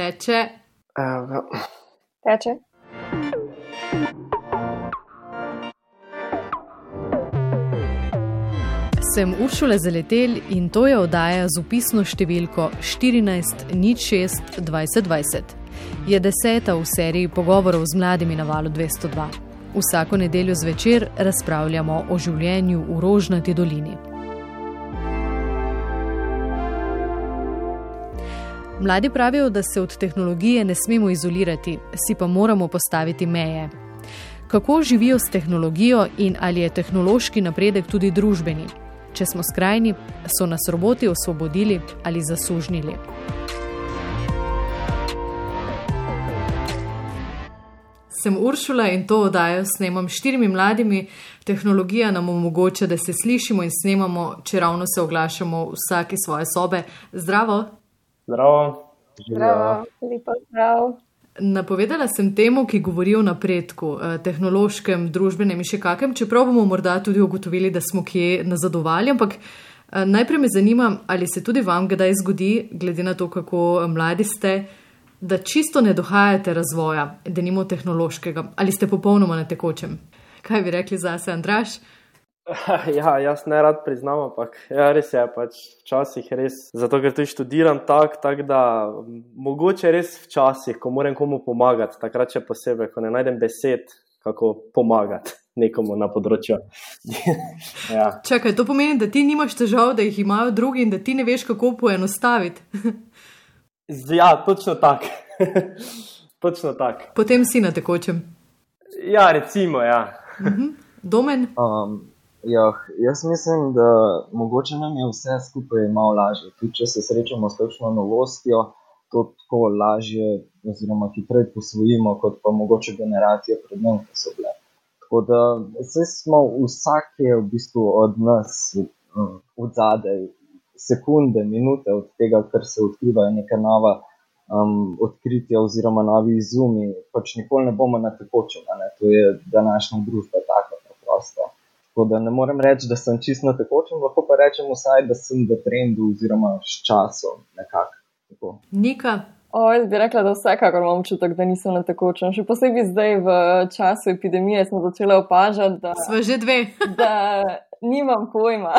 Teče. Uh, Teče. Sem Uršula Zaletel in to je oddaja z upisno številko 14.06.2020. Je deseta v seriji pogovorov z mladimi na valu 202. Vsako nedeljo zvečer razpravljamo o življenju v Rožnati dolini. Mladi pravijo, da se od tehnologije ne smemo izolirati, si pa moramo postaviti meje. Kako živijo s tehnologijo in ali je tehnološki napredek tudi družbeni? Če smo skrajni, so nas roboti osvobodili ali zasužnili. Sem Uršula in to oddajo snemam s štirimi mladimi. Tehnologija nam omogoča, da se slišimo in snemamo, če ravno se oglašamo vsake svoje sobe. Zdravo! Zdravo. Zdravo, lepo zdrav. Napovedala sem temu, ki govori o napredku, tehnološkem, družbenem in še kakem, čeprav bomo morda tudi ugotovili, da smo kje nazadovali. Ampak najprej me zanima, ali se tudi vam kdaj zgodi, glede na to, kako mladi ste, da čisto ne dohajate razvoja, da nimo tehnološkega, ali ste popolnoma na tekočem. Kaj bi rekli zase, Andraš? Ja, jaz ne rad priznam, ampak ja, res je pač včasih res. Zato, ker tudi študiram tako, tak, da mogoče res včasih, ko moram komu pomagati, takrat še posebej, ko ne najdem besed, kako pomagati nekomu na področju. ja. Čakaj, to pomeni, da ti nimaš težav, da jih imajo drugi in da ti ne veš, kako poenostaviti. ja, točno tako. točno tako. Potem si na tekočem. Ja, recimo, ja. Domen? Um, Ja, jaz mislim, da mogoče nam je vse skupaj malo lažje. Tudi če se srečamo s kakšno novostjo, to tako lažje, oziroma hitreje posvojimo, kot pa mogoče generacije pred nami, ki so bile. Tako da vse smo, vsak je v bistvu od nas od zadaj, sekunde, minute od tega, kar se odkrivajo neka nova um, odkritja oziroma novi izumi, pač nikoli ne bomo na tekočem. To je današnja družba taka preprosta. Tako da ne morem reči, da sem čisto na tekočem, lahko pa rečem vsaj, da sem v trendu oziroma s časom nekako. Nika. O, jaz bi rekla, da vsekakor imam občutek, da nisem na tekočem. Še posebej zdaj v času epidemije smo začeli opažati, da, Sva že dve. da nimam pojma.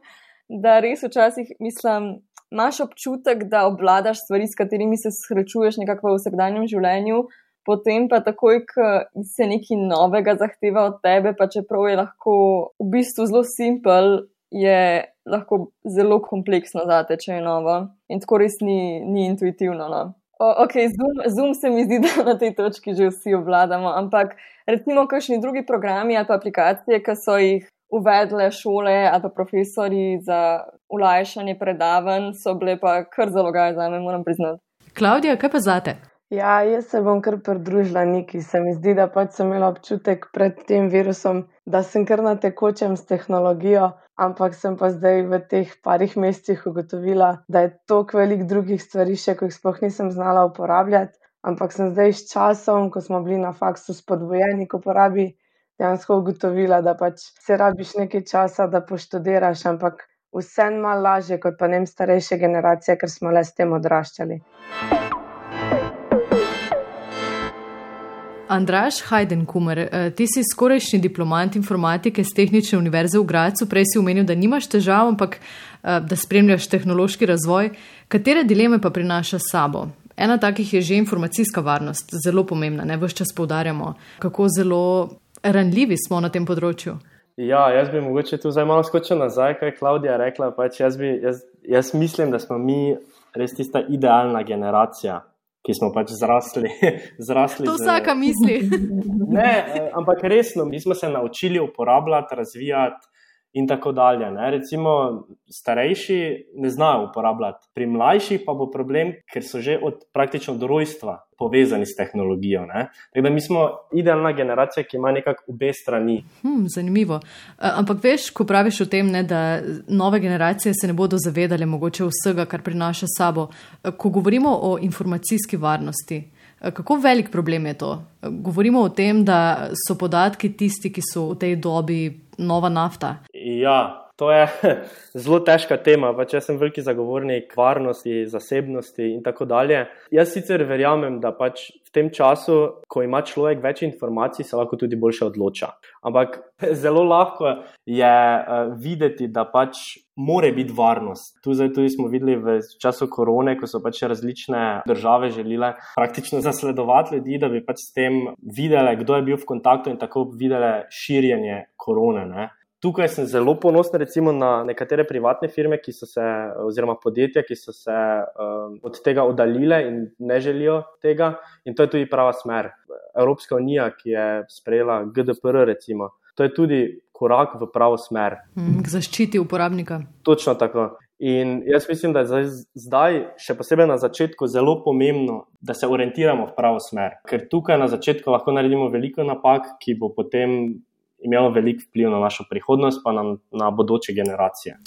da res včasih mislim, imaš občutek, da obvladaš stvari, s katerimi se srečuješ nekako v vsakdanjem življenju, potem pa takoj, ko se nekaj novega zahteva od tebe, pa čeprav je lahko v bistvu zelo simpel, je lahko zelo kompleksno zate, če je novo. In tako res ni, ni intuitivno. No. O, ok, Zoom, Zoom se mi zdi, da na tej točki že vsi obvladamo, ampak recimo kakšni drugi programi ali pa aplikacije, ki so jih uvedle šole ali pa profesori za ulajšanje predavanj, so bile pa kar zalogaj za me, moram priznati. Klaudija, kaj pa zate? Ja, jaz se bom kar pridružila neki. Se mi zdi, da pač sem imela občutek pred tem virusom, da sem kar na tekočem s tehnologijo, ampak sem pa zdaj v teh parih mesecih ugotovila, da je toliko velik drugih stvari še, ko jih sploh nisem znala uporabljati. Ampak sem zdaj s časom, ko smo bili na faksu spodbujeni k uporabi, dejansko ugotovila, da pač se rabiš nekaj časa, da poštudiraš, ampak vseeno malo lažje kot pa ne starejše generacije, ker smo le s tem odraščali. Andraš Hajdenkumer, ti si skorajšnji diplomant informatike z Tehnične univerze v Gracu. Prej si omenil, da nimaš težav, ampak da spremljaš tehnološki razvoj. Katere dileme pa prinaša s sabo? Ena takih je že informacijska varnost, zelo pomembna, ne vse čas poudarjamo, kako zelo ranljivi smo na tem področju. Ja, jaz bi mogoče tu zdaj malo skočil nazaj, kaj je Klaudija rekla. Pač jaz, bi, jaz, jaz mislim, da smo mi res tista idealna generacija, ki smo pač zrasli. zrasli to vsaka z... misli. ne, ampak resno, mi smo se naučili uporabljati, razvijati in tako dalje. Ne. Recimo, starejši ne znajo uporabljati, pri mlajših pa bo problem, ker so že od praktično od rojstva povezani s tehnologijo. Ne. Tako da mi smo idealna generacija, ki ima nekako obe strani. Hmm, zanimivo. Ampak veš, ko praviš o tem, ne, da nove generacije se ne bodo zavedale mogoče vsega, kar prinaša sabo. Ko govorimo o informacijski varnosti, kako velik problem je to? Govorimo o tem, da so podatki tisti, ki so v tej dobi nova nafta. Ja, To je zelo težka tema, pač jaz sem veliki zagovornik varnosti, zasebnosti in tako dalje. Jaz sicer verjamem, da pač v tem času, ko ima človek več informacij, se lahko tudi boljše odloča. Ampak zelo lahko je uh, videti, da pač more biti varnost. Tu zdaj tudi smo videli v času korone, ko so pač različne države želele praktično zasledovati ljudi, da bi pač s tem videli, kdo je bil v kontaktu in tako videli širjenje korone. Ne? Tukaj sem zelo ponosen, recimo, na nekatere privatne firme, se, oziroma podjetja, ki so se um, od tega oddaljile in ne želijo tega. In to je tudi prava smer. Evropska unija, ki je sprejela GDPR, recimo, to je tudi korak v pravo smer. Mm, k zaščiti uporabnika. Točno tako. In jaz mislim, da je zdaj, zdaj, še posebej na začetku, zelo pomembno, da se orientiramo v pravo smer. Ker tukaj na začetku lahko naredimo veliko napak, ki bo potem imelo velik vpliv na našo prihodnost, pa na, na bodoče generacije.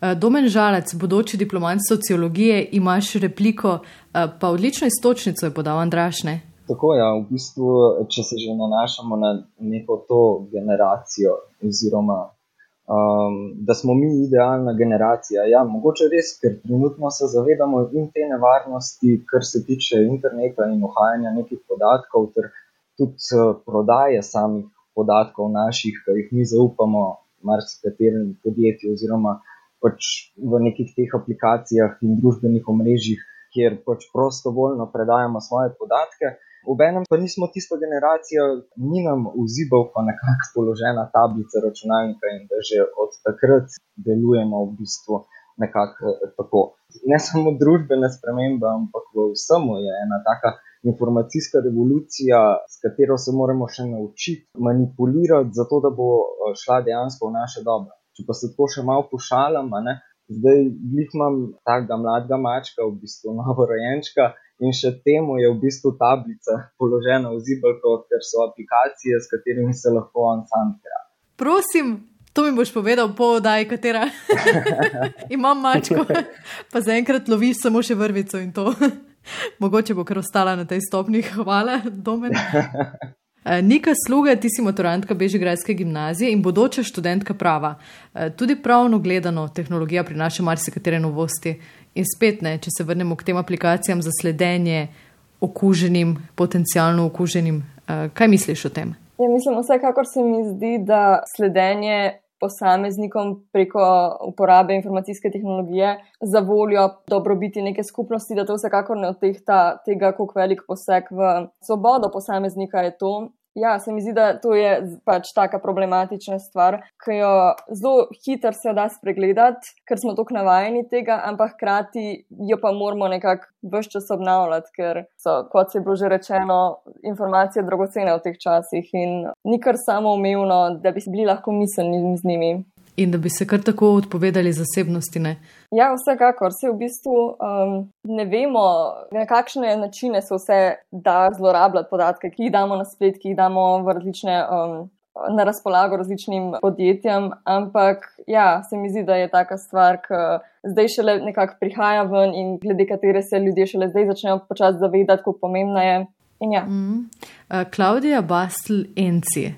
Eh, Domen Žalec, bodoči diplomat sociologije, imaš repliko, eh, pa odlično istočnico je podal Andrašne. Tako je, ja, v bistvu, če se že nanašamo na neko to generacijo, oziroma um, da smo mi idealna generacija. Ja, mogoče res, ker trenutno se zavedamo in te nevarnosti, kar se tiče interneta in ohajanja nekih podatkov, ter tudi eh, prodaje samih podatkov naših, ki jih mi zaupamo, marsikaterem podjetju, oziroma pač v nekih teh aplikacijah in družbenih omrežjih, kjer pač prostovoljno predajamo svoje podatke. Obenem pa nismo tista generacija, ni nam vzibal pa nekako položena tablica računalnika in da že od takrat delujemo v bistvu nekako tako. Ne samo družbene spremembe, ampak v vsemu je ena taka informacijska revolucija, s katero se moramo še naučiti manipulirati, zato da bo eh, šla dejansko v naše dobro. Če pa se tako še malo pošalam, ne, zdaj jih imam takega mladega mačka, v bistvu novorojenčka. In še temu je v bistvu tablica položena v zibelko, ker so aplikacije, s katerimi se lahko on sam igra. Prosim, to mi boš povedal, po oddaji, katera imam mačko, pa zaenkrat loviš samo še vrvico in to. Mogoče bo kar ostala na tej stopni. Hvala, Domen. Eh, Nika Sluga, ti si maturantka Bežigradske gimnazije in bodoča študentka prava. Eh, tudi pravno gledano, tehnologija prinaša marsikatere novosti. In spet ne, če se vrnemo k tem aplikacijam za sledenje okuženim, potencialno okuženim. Eh, kaj misliš o tem? Ja, mislim, vsekakor se mi zdi, da sledenje posameznikom preko uporabe informacijske tehnologije za voljo dobrobiti neke skupnosti, da to vsekakor ne odtehta tega, koliko velik poseg v svobodo posameznika je to. Ja, se mi zdi, da to je pač taka problematična stvar, ki jo zelo hitro se da spregledati, ker smo tako navajeni tega, ampak hkrati jo pa moramo nekako vse čas obnavljati, ker so, kot se je bilo že rečeno, informacije dragocene v teh časih in ni kar samo umevno, da bi bili lahko miselni z njimi in da bi se kar tako odpovedali zasebnosti. Ne? Ja, vsekakor se v bistvu um, ne vemo, na kakšne načine se vse da zlorabljati podatke, ki jih damo na splet, ki jih damo v različne. Um, Na razpolago različnim podjetjem, ampak ja, se mi zdi, da je taka stvar, ki zdaj šele nekako prihaja ven in glede katere se ljudje šele zdaj začnejo počasi zavedati, kako pomembna je. Ja. Mm -hmm. uh, Klaudija Bastl Enci.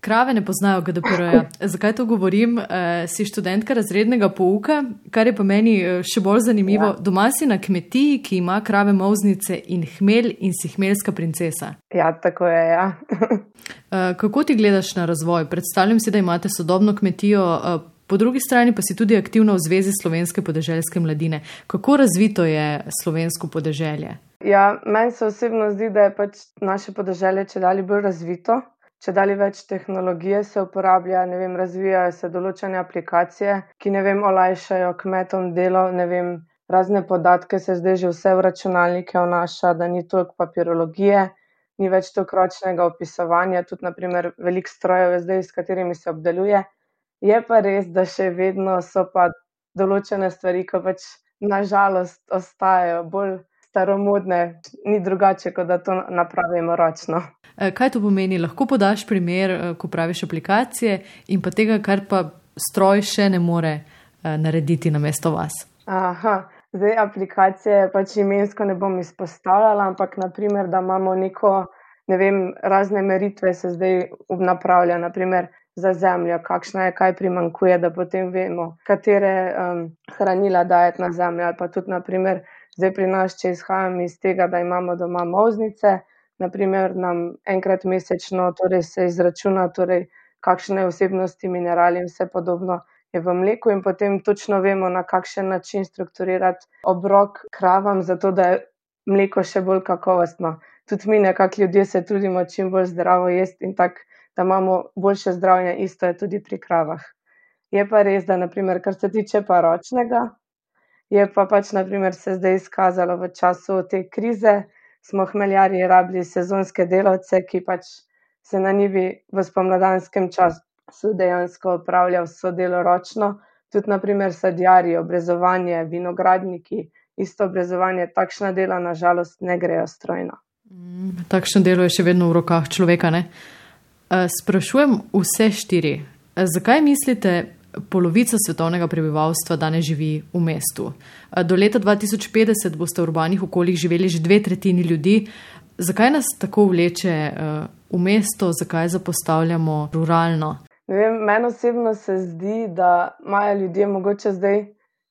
Krave ne poznajo GDPR-ja. Zakaj to govorim? E, si študentka razrednega pouka, kar je pa meni eh, še bolj zanimivo. Ja. Doma si na kmetiji, ki ima krave moznice in hmelj in si hmeljska princesa. Ja, tako je. Ja. e, kako ti gledaš na razvoj? Predstavljam si, da imate sodobno kmetijo. E, Po drugi strani pa si tudi aktivna v Zvezi slovenske podeželske mladine. Kako razvito je slovensko podeželje? Ja, meni se osebno zdi, da je pač naše podeželje če dalje bolj razvito če dalje več tehnologije se uporablja, ne vem, razvijajo se določene aplikacije, ki ne vem, olajšajo kmetom delo, ne vem, razne podatke se zdaj že vse v računalnike vnaša, da ni toliko papirologije, ni več toliko ročnega opisovanja, tudi naprimer velik strojev je zdaj, s katerimi se obdeluje. Je pa res, da še vedno so pa določene stvari, ki pač nažalost ostajajo bolj staromodne, ni drugače, kot da to napravimo ročno. E, kaj to pomeni? Lahko podaš primer, e, ko praviš aplikacije in pa tega, kar pa stroj še ne more e, narediti na mesto vas. Aha. Zdaj, aplikacije pač imensko ne bom izpostavljala, ampak naprimer, da imamo neko, ne vem, razne meritve se zdaj napravlja. Naprimer, za zemljo, kakšna je, kaj primankuje, da potem vemo, katere um, hranila dajeti na zemljo. Ali pa tudi, naprimer, zdaj pri nas, če izhajam iz tega, da imamo doma moznice, naprimer, nam enkrat mesečno torej se izračuna, torej, kakšne vsebnosti minerali in vse podobno. Je v mleku, in potem točno vemo, na kakšen način strukturirati obrok kravam, zato da je mleko še bolj kakovostno. Tudi mi, nekako ljudje, se trudimo čim bolj zdravo jesti in tako da imamo boljše zdravje, isto je tudi pri kravah. Je pa res, da naprimer, kar se tiče pa ročnega, je pa pač naprimer, se zdaj izkazalo v času te krize, smo hmeljarji rabili sezonske delavce, ki pač se na njivi v spomladanskem času dejansko opravljajo vso delo ročno, tudi naprimer sadjarji, obrezovanje, vinogradniki, isto obrezovanje, takšna dela nažalost ne grejo strojno. Mm, takšno delo je še vedno v rokah človeka, ne? Eh, sprašujem vse štiri. Eh, zakaj mislite, polovica svetovnega prebivalstva danes živi v mestu? Eh, do leta 2050 boste v urbanih okoljih živeli že dve tretjini ljudi. Zakaj nas tako vleče v mesto, zakaj zapostavljamo ruralno? Meni osebno se zdi, da imajo ljudje mogoče zdaj,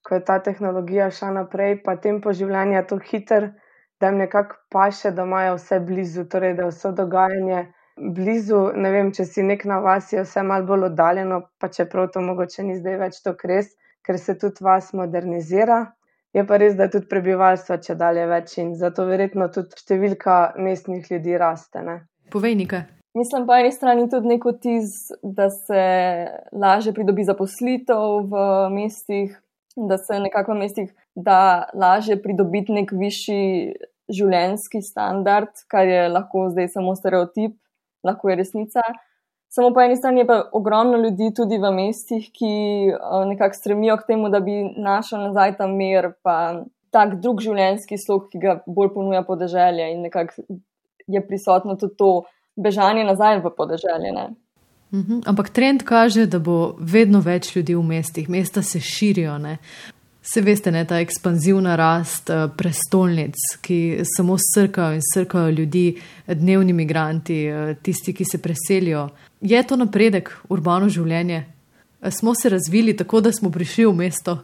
ko je ta tehnologija šla naprej, pa tempo življenja tako hiter, da jim nekako paše, da imajo vse blizu, torej da vse dogajanje blizu, ne vem, če si nek na vas, je vse malo bolj oddaljeno, pa čeprav to mogoče ni zdaj več to res, ker se tudi vas modernizira. Je pa res, da tudi prebivalstvo če dalje več in zato verjetno tudi številka mestnih ljudi raste. Ne? Povej nekaj. Mislim pa eni strani tudi neko tiz, da se lažje pridobi zaposlitev v mestih, da se nekako v mestih da lažje pridobiti nek višji življenjski standard, kar je lahko zdaj samo stereotip, lahko je resnica. Samo po eni strani je pa ogromno ljudi tudi v mestih, ki uh, nekako stremijo k temu, da bi našel nazaj ta mir, pa tak drug življenjski slog, ki ga bolj ponuja podeželje in nekako je prisotno tudi to bežanje nazaj v podeželje. Ne? Mhm, ampak trend kaže, da bo vedno več ljudi v mestih, mesta se širijo. Ne? Se veste, ne, ta ekspanzivna rast uh, prestolnic, ki samo srkajo in srkajo ljudi, dnevni imigranti, uh, tisti, ki se preselijo. Je to napredek, urbano življenje? Uh, smo se razvili tako, da smo prišli v mesto?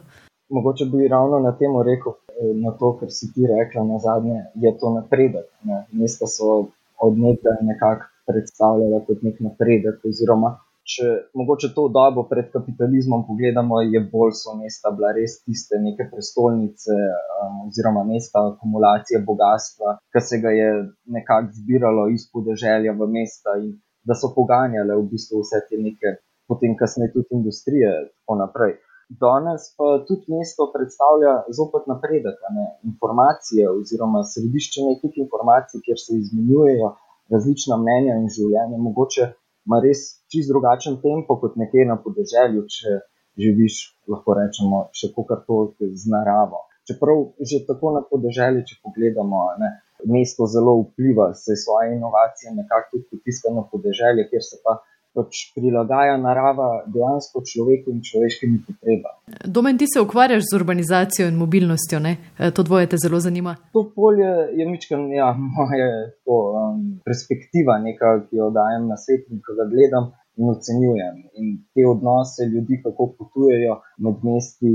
Mogoče bi ravno na tem rekel, na to, kar si ti rekla na zadnje, je to napredek. Ne. Mesta so od nekdaj nekako predstavljala kot nek napredek, oziroma če mogoče to dobo pred kapitalizmom pogledamo, je bolj so mesta bila res tiste neke prestolnice um, oziroma mesta akumulacije bogatstva, ki se ga je nekako zbiralo iz podeželja v mesta in da so poganjale v bistvu vse te neke, potem kasneje tudi industrije in tako naprej. Danes pa tudi mesto predstavlja zopet napredek, ne? informacije oziroma središče nekih informacij, kjer se izmenjujejo različna mnenja in življenje. Mogoče ima res čist drugačen tempo kot nekje na podeželju, če živiš, lahko rečemo, še kar to z naravo. Čeprav že tako na podeželju, če pogledamo, ne, mesto zelo vpliva, se svoje inovacije nekako tudi potiska na podeželje, kjer se pa pač prilagaja narava dejansko človeku in človeškim potrebam. Domen, ti se ukvarjaš z urbanizacijo in mobilnostjo, ne? E, to dvoje te zelo zanima. To polje je mičkam, ja, moja to, um, perspektiva, neka, ki jo dajem na svet in ko ga gledam. In ocenjujem in te odnose ljudi, kako potujejo med mesti,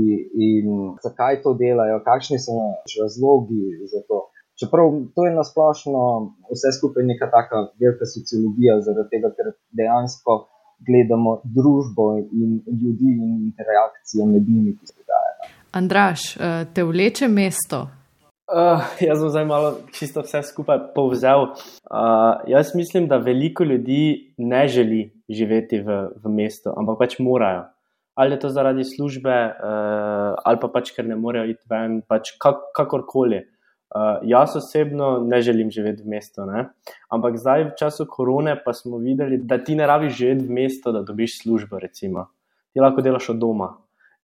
in zakaj to delajo, kakšni so razlogi za to. Čeprav to je nasplošno vse skupaj neka taka velika sociologija, zaradi tega, ker dejansko gledamo družbo in ljudi in interakcije med njimi, ki se dogajajo. Andraš, eh, te vleče mesto. Uh, jaz sem zdaj malo čisto vse skupaj povzel. Uh, jaz mislim, da veliko ljudi ne želi živeti v, v mestu, ampak pač morajo. Ali je to zaradi službe, uh, ali pa pač ker ne morejo iti ven, pač kak, kakorkoli. Uh, jaz osebno ne želim živeti v mestu, ne? ampak zdaj v času korone pa smo videli, da ti ne rabiš živeti v mestu, da dobiš službo. Recimo. Ti lahko delaš od doma.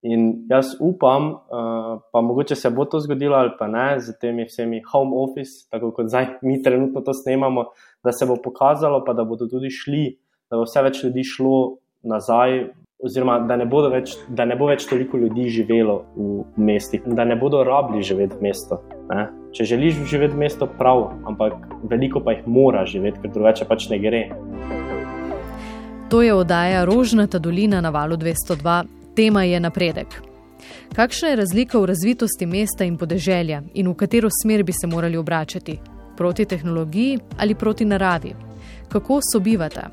In jaz upam, uh, pa mogoče se bo to zgodilo ali pa ne, z temi vsemi home office, tako kot zdaj mi trenutno to snemamo, da se bo pokazalo, pa da bodo tudi šli, da bo vse več ljudi šlo nazaj oziroma da ne, več, da ne bo več toliko ljudi živelo v mestih, da ne bodo rabili živeti v mestu. Ne? Če želiš živeti v mestu, prav, ampak veliko pa jih mora živeti, ker drugače pač ne gre. To je oddaja Rožnata dolina na valu 202, tema je napredek. Kakšna je razlika v razvitosti mesta in podeželja in v katero smer bi se morali obračati? Proti tehnologiji ali proti naravi? Kako sobivata?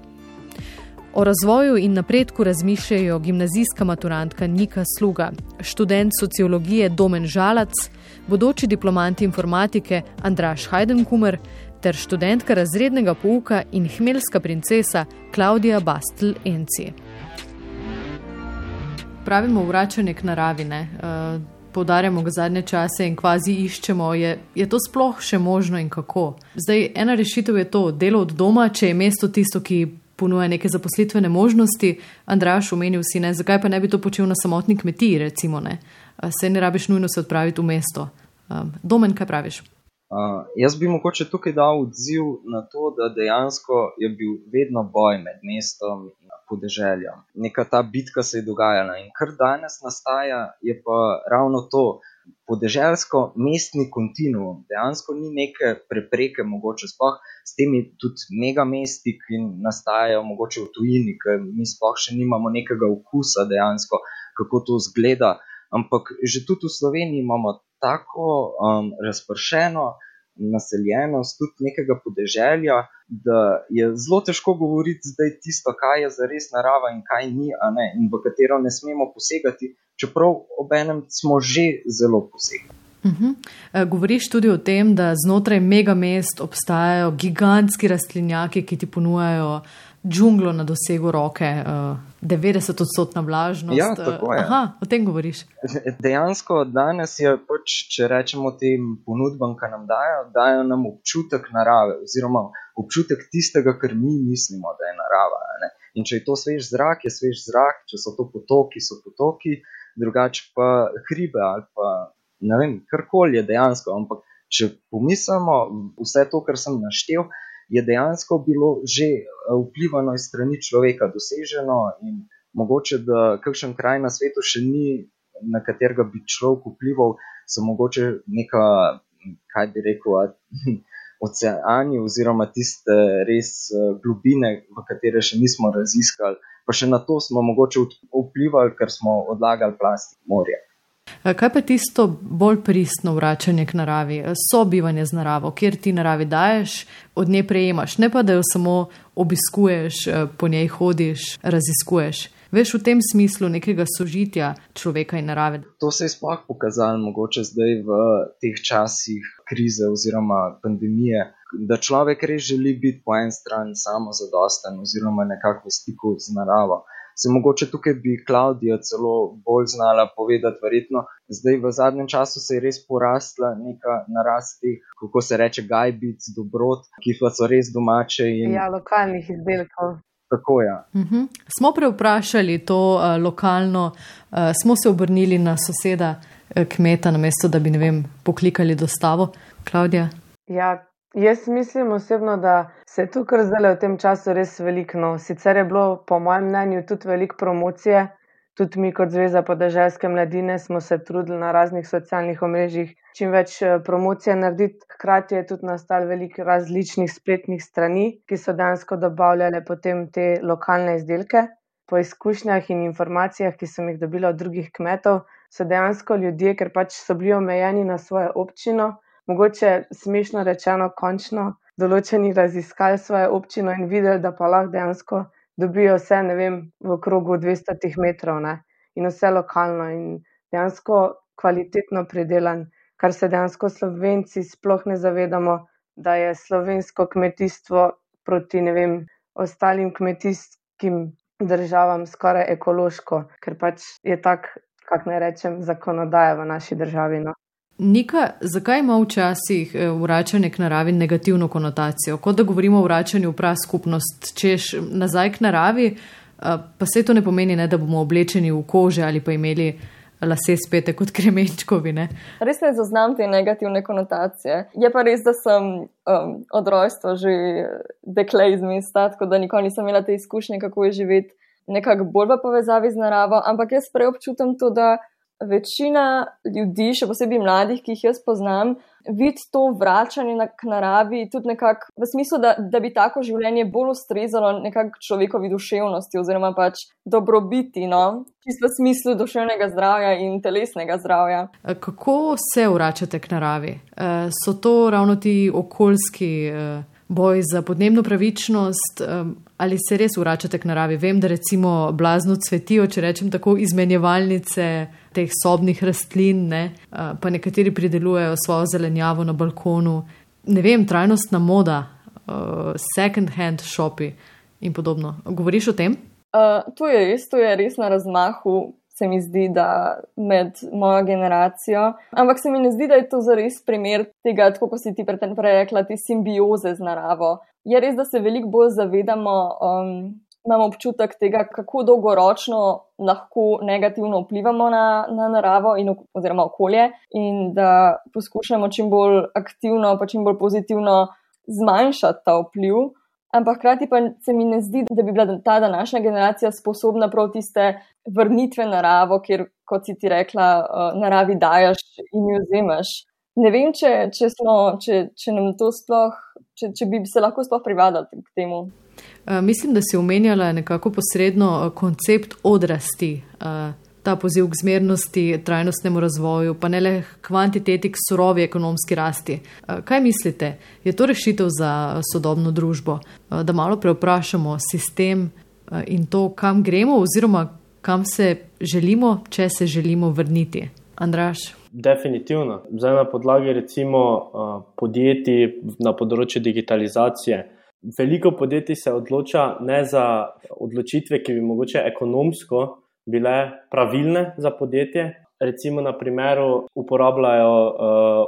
O razvoju in napredku razmišljajo gimnazijska maturantka Nika Sluga, študent sociologije Domen Žalac, bodoči diplomant informatike Andraš Heidenkumer ter študentka razrednega pouka in hmelska princesa Klaudija Bastl Enci. Pravimo vračanje k naravi, ne? Uh, Poudarjamo ga zadnje čase in kvazi iščemo, je, je to sploh še možno in kako. Zdaj, ena rešitev je to, delo od doma, če je mesto tisto, ki ponuja neke zaposlitvene možnosti. Andraš, omenil si, ne, zakaj pa ne bi to počel na samotni kmetiji, recimo, ne. Se ne rabiš nujno se odpraviti v mesto. Um, Domen, kaj praviš? Uh, jaz bi mogoče tukaj dal odziv na to, da dejansko je bil vedno boj med mestom in podeželjem. Neka ta bitka se je dogajala in kar danes nastaja, je pa ravno to. Podeželsko-mestni kontinuum dejansko ni neke prepreke, mogoče sploh s temi tudi megamesti, ki nastajajo mogoče v tujini, ker mi sploh še nimamo nekega okusa dejansko, kako to zgleda. Ampak že tudi v Sloveniji imamo tako um, razpršeno naseljenost, tudi nekega podeželja, da je zelo težko govoriti zdaj tisto, kaj je za res narava in kaj ni, ne, in v katero ne smemo posegati, čeprav obenem smo že zelo posegali. Uh mhm. -huh. Govoriš tudi o tem, da znotraj megamest obstajajo gigantski rastlinjaki, ki ti ponujajo džunglo na dosegu roke, uh, 90-odstotna vlažnost. Ja, tako je. Aha, o tem govoriš. Dejansko danes je, pač, če rečemo tem ponudbam, ki nam dajo, dajo nam občutek narave, oziroma občutek tistega, kar mi mislimo, da je narava. Ne? In če je to svež zrak, je svež zrak, če so to potoki, so potoki, drugače pa hribe ali pa ne vem, karkoli je dejansko. Ampak če pomislimo vse to, kar sem naštel je dejansko bilo že eh, vplivano iz strani človeka doseženo in mogoče, da kakšen kraj na svetu še ni, na katerega bi človek vplival, so mogoče neka, kaj bi rekel, oceani oziroma tiste res eh, globine, v katere še nismo raziskali. Pa še na to smo mogoče vplivali, ker smo odlagali plastik morja. Eh, kaj pa tisto bolj pristno vračanje k naravi, eh, sobivanje z naravo, kjer ti naravi daješ, od nje prejemaš, ne pa da jo samo obiskuješ, eh, po njej hodiš, raziskuješ. Veš v tem smislu nekega sožitja človeka in narave. To se je sploh pokazalo, mogoče zdaj v teh časih krize oziroma pandemije, da človek res želi biti po eni strani samozadosten oziroma nekako v stiku z naravo se mogoče tukaj bi Klaudija celo bolj znala povedati, verjetno. Zdaj v zadnjem času se je res porasla neka narast teh, kako se reče, gajbic, dobrot, ki pa so res domače. In... Ja, lokalnih izdelkov. Tako je. Ja. Uh mhm. -huh. Smo preuprašali to uh, lokalno, uh, smo se obrnili na soseda uh, kmeta, namesto da bi, ne vem, poklikali dostavo. Klaudija? Ja, Jaz mislim osebno, da se je tu kar zdaj v tem času res veliko. No. Sicer je bilo, po mojem mnenju, tudi veliko promocije, tudi mi kot Zveza podeželske mladine smo se trudili na raznih socialnih omrežjih čim več eh, promocije narediti. Hkrati je tudi nastalo veliko različnih spletnih strani, ki so dejansko dobavljale potem te lokalne izdelke. Po izkušnjah in informacijah, ki sem jih dobila od drugih kmetov, so dejansko ljudje, ker pač so bili omejeni na svojo občino, mogoče smešno rečeno, končno določeni raziskali svojo občino in videli, da pa lahko dejansko dobijo vse, ne vem, v krogu 200 metrov ne? in vse lokalno in dejansko kvalitetno predelan, kar se dejansko slovenci sploh ne zavedamo, da je slovensko kmetijstvo proti ne vem, ostalim kmetijskim državam skoraj ekološko, ker pač je tak, kako naj rečem, zakonodaja v naši državi. No. Nika, zakaj ima včasih eh, vračanje k naravi negativno konotacijo? Kot da govorimo o vračanju v prav skupnost, češ nazaj k naravi, eh, pa se to ne pomeni, ne, da bomo oblečeni v kože ali pa imeli lase spete kot kremenčkovi. Ne? Res ne zaznam te negativne konotacije. Je pa res, da sem um, od rojstva že dekle iz mesta, tako da nikoli nisem imela te izkušnje, kako je živeti nekako bolj v povezavi z naravo, ampak jaz prej občutam to, da večina ljudi, še posebej mladih, ki jih jaz poznam, vidi to vračanje na, k naravi tudi nekako v smislu, da, da bi tako življenje bolj ustrezalo nekako človekovi duševnosti oziroma pač dobrobiti, no? čisto v smislu duševnega zdravja in telesnega zdravja. Kako se vračate k naravi? So to ravno ti okoljski boj za podnebno pravičnost, ali se res vračate k naravi? Vem, da recimo blazno cvetijo, če rečem tako, izmenjevalnice teh sobnih rastlin, ne? pa nekateri pridelujejo svojo zelenjavo na balkonu. Ne vem, trajnostna moda, second hand shopi in podobno. Govoriš o tem? Uh, to je res, to je res na razmahu se mi zdi, da med mojo generacijo. Ampak se mi ne zdi, da je to zares primer tega, tako kot si ti prej rekla, te simbioze z naravo. Je res, da se veliko bolj zavedamo, um, imamo občutek tega, kako dolgoročno lahko negativno vplivamo na, na naravo in, oziroma okolje, in da poskušamo čim bolj aktivno, pa čim bolj pozitivno zmanjšati ta vpliv. Ampak hkrati pa se mi ne zdi, da bi bila ta današnja generacija sposobna prav tiste vrnitve naravo, kjer, kot si ti rekla, uh, naravi dajaš in jo vzemaš. Ne vem, če, če, smo, če, če nam to sploh, če, če bi se lahko sploh privadili k temu. Uh, mislim, da si omenjala nekako posredno uh, koncept odrasti. Uh, ta poziv k zmernosti, trajnostnemu razvoju, pa ne le kvantiteti, k surovi ekonomski rasti. Kaj mislite, je to rešitev za sodobno družbo, da malo preoprašamo sistem in to, kam gremo, oziroma kam se želimo, če se želimo vrniti? Andraš. Definitivno. Zdaj na podlagi recimo podjetij na področju digitalizacije. Veliko podjetij se odloča ne za odločitve, ki bi mogoče ekonomsko bile pravilne za podjetje. Recimo, na primeru, uporabljajo uh,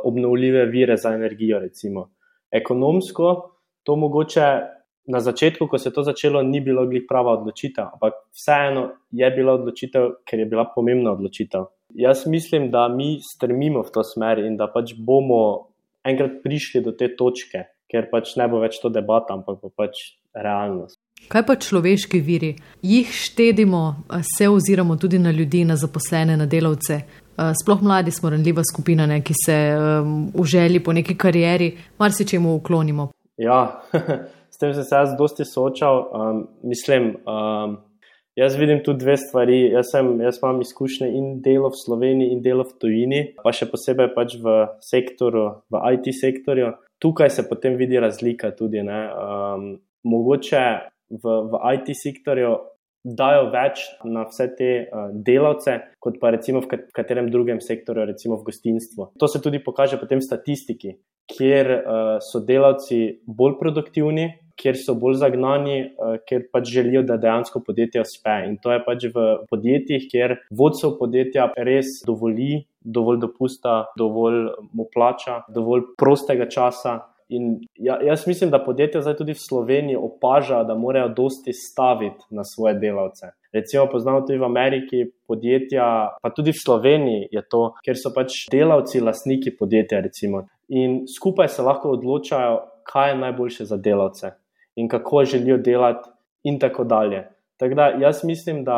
obnovljive vire za energijo. Recimo. Ekonomsko to mogoče na začetku, ko se je to začelo, ni bilo glih prava odločitev, ampak vseeno je bila odločitev, ker je bila pomembna odločitev. Jaz mislim, da mi strmimo v to smer in da pač bomo enkrat prišli do te točke, ker pač ne bo več to debata, ampak bo pač realnost. Kaj pa človeški viri? Jih štedimo, se oziramo tudi na ljudi, na zaposlene, na delavce. Sploh mladi smo ranljiva skupina, ne, ki se um, v želji po neki karieri marsičemu uklonimo. Ja, s tem sem se jaz dosti soočal. Um, mislim, um, jaz vidim tu dve stvari. Jaz, sem, jaz imam izkušnje in delo v Sloveniji, in delo v tujini, pa še posebej pač v sektoru, v IT sektorju. Tukaj se potem vidi razlika tudi. Um, mogoče v, v IT sektorju dajo več na vse te uh, delavce, kot pa recimo v katerem drugem sektorju, recimo v gostinstvu. To se tudi pokaže potem v statistiki, kjer uh, so delavci bolj produktivni, kjer so bolj zagnani, uh, ker pač želijo, da dejansko podjetje uspe. In to je pač v podjetjih, kjer vodstvo podjetja res dovoli, dovolj dopusta, dovolj mu plača, dovolj prostega časa. In ja, jaz mislim, da podjetja zdaj tudi v Sloveniji opažajo, da morajo dosti staviti na svoje delavce. Recimo, poznamo tudi v Ameriki podjetja, pa tudi v Sloveniji je to, ker so pač delavci, lastniki podjetja. Recimo. In skupaj se lahko odločajo, kaj je najboljše za delavce in kako želijo delati, in tako dalje. Tako da jaz mislim, da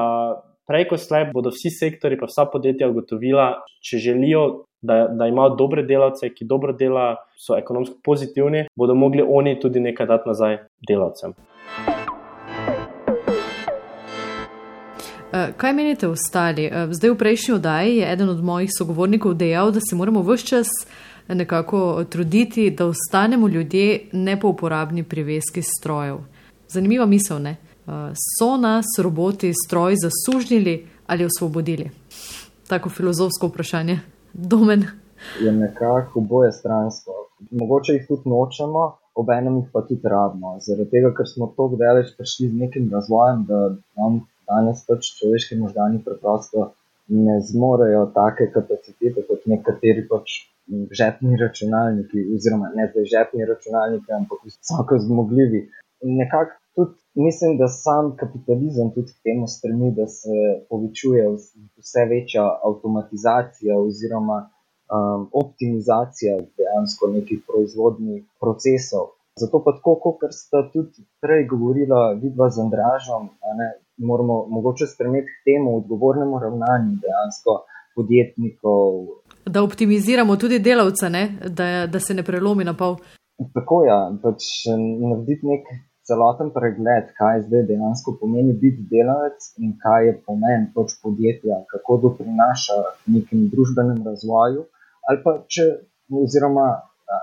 prej kot slej bodo vsi sektori, pa vsa podjetja ugotovila, če želijo da, da imajo dobre delavce, ki dobro delajo, so ekonomsko pozitivni, bodo mogli oni tudi nekaj dati nazaj delavcem. Eh, kaj menite ostali? Eh, zdaj, v prejšnji oddaji je eden od mojih sogovornikov dejal, da se moramo vse čas nekako truditi, da ostanemo ljudje ne po uporabni priveski strojev. Zanimiva misel, ne? Eh, so nas roboti stroji zasužnili ali osvobodili? Tako filozofsko vprašanje domen. Je nekako oboje stransko. Mogoče jih tudi nočemo, ob enem jih pa tudi rabimo. Zaradi tega, ker smo tako daleč prišli z nekim razvojem, da nam danes pač človeški možgani preprosto ne zmorejo take kapacitete kot nekateri pač žepni računalniki, oziroma ne zdaj žepni računalniki, ampak visoko zmogljivi. Nekako tudi mislim, da sam kapitalizem tudi k temu stremi, da se povečuje vse večja avtomatizacija oziroma um, optimizacija dejansko nekih proizvodnih procesov. Zato pa tako, kot ste tudi prej govorila, vidva z Andražom, ne, moramo mogoče stremeti k temu odgovornemu ravnanju dejansko podjetnikov. Da optimiziramo tudi delavce, da, da se ne prelomi na pol. Tako je, ja, pač narediti nek celoten pregled, kaj zdaj dejansko pomeni biti delavec in kaj je pomen pač podjetja, kako doprinaša nekem družbenem razvoju, ali pa če, oziroma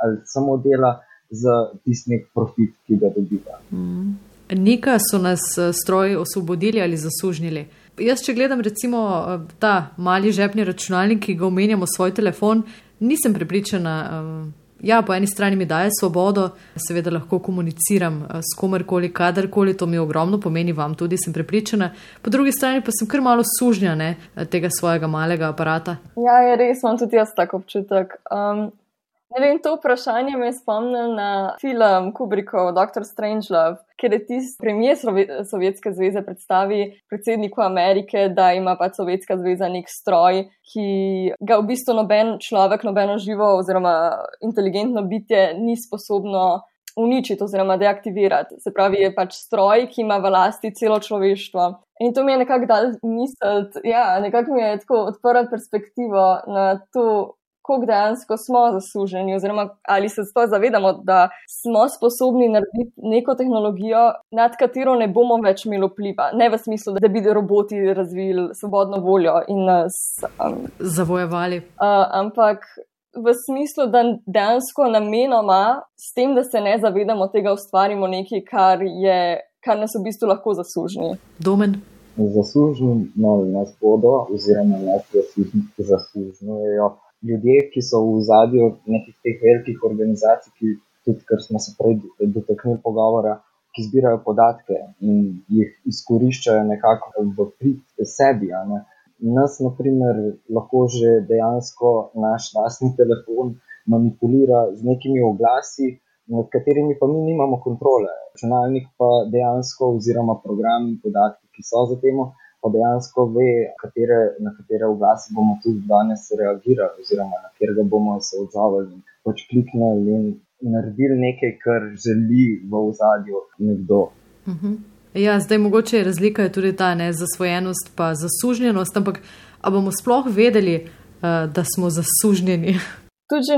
ali samo dela za tisti profit, ki ga dobiva. Mm. Nekaj so nas eh, stroji osvobodili ali zasužnili. Jaz, če gledam recimo eh, ta mali žepni računalnik, ki ga omenjamo, svoj telefon, nisem prepričana. Um, Ja, po eni strani mi daje svobodo, seveda lahko komuniciram eh, s komerkoli, kadarkoli, to mi ogromno pomeni, vam tudi sem prepričana. Po drugi strani pa sem kar malo sužnjena tega svojega malega aparata. Ja, je res, imam tudi jaz tako občutek. Um, Ne vem, to vprašanje me spomni na film Kubrickov Dr. Strangelove, kjer je tisti premijer Sovjetske zveze predstavi predsedniku Amerike, da ima pač Sovjetska zveza nek stroj, ki ga v bistvu noben človek, nobeno živo oziroma inteligentno bitje ni sposobno uničiti oziroma deaktivirati. Se pravi, je pač stroj, ki ima v lasti celo človeštvo. In to mi je nekako dal misliti, ja, nekako mi je tako odprl perspektivo na to koliko dejansko smo zasluženi, oziroma ali se sploh zavedamo, da smo sposobni narediti neko tehnologijo, nad katero ne bomo več imeli vpliva. Ne v smislu, da bi roboti razvili svobodno voljo in nas um, zavojevali. Uh, ampak. V smislu, da dejansko namenoma, s tem, da se ne zavedamo tega, ustvarimo nekaj, kar, je, kar nas v bistvu lahko zasluži. Domen. Zaslužni no, nas bodo, oziroma nas zaslužujejo ljudje, ki so v zadju nekih teh velikih organizacij, ki tudi, kar smo se prej dotaknili pogovora, ki zbirajo podatke in jih izkoriščajo nekako v prid sebi. Nas, na primer, lahko že dejansko naš lastni telefon manipulira z nekimi oglasi, nad katerimi pa mi nimamo kontrole. Računalnik pa dejansko, oziroma programi in podatki, ki so za tem, pa dejansko ve, katere, na katere oglase bomo tudi danes reagirali, oziroma na katerega bomo se odzvali. Pač kliknili in naredili nekaj, kar želi v ozadju nekdo. Uh mhm. -huh. Ja, zdaj mogoče je razlika tudi ta ne zasvojenost, pa zasužnjenost, ampak ali bomo sploh vedeli, uh, da smo zasužnjeni? Tudi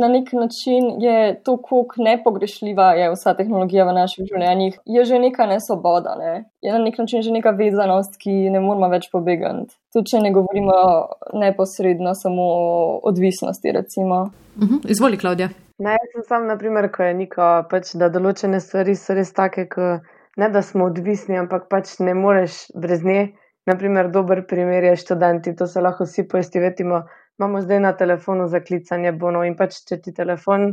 na nek način je to, kako nepogrešljiva je vsa tehnologija v naših življenjih, je že neka nesvoboda, ne? je na nek način že neka vezanost, ki ne moramo več pobegati. Tudi če ne govorimo neposredno samo o odvisnosti. Uh mhm, -huh. Izvoli, Klaudija. Naj sem sam, naprimer, ko je neko, pač, da določene stvari so res take, ko ne da smo odvisni, ampak pač ne moreš brez nje. Naprimer, dober primer je študenti, to se lahko vsi poistovetimo imamo zdaj na telefonu za klicanje bonov in pač, če ti telefon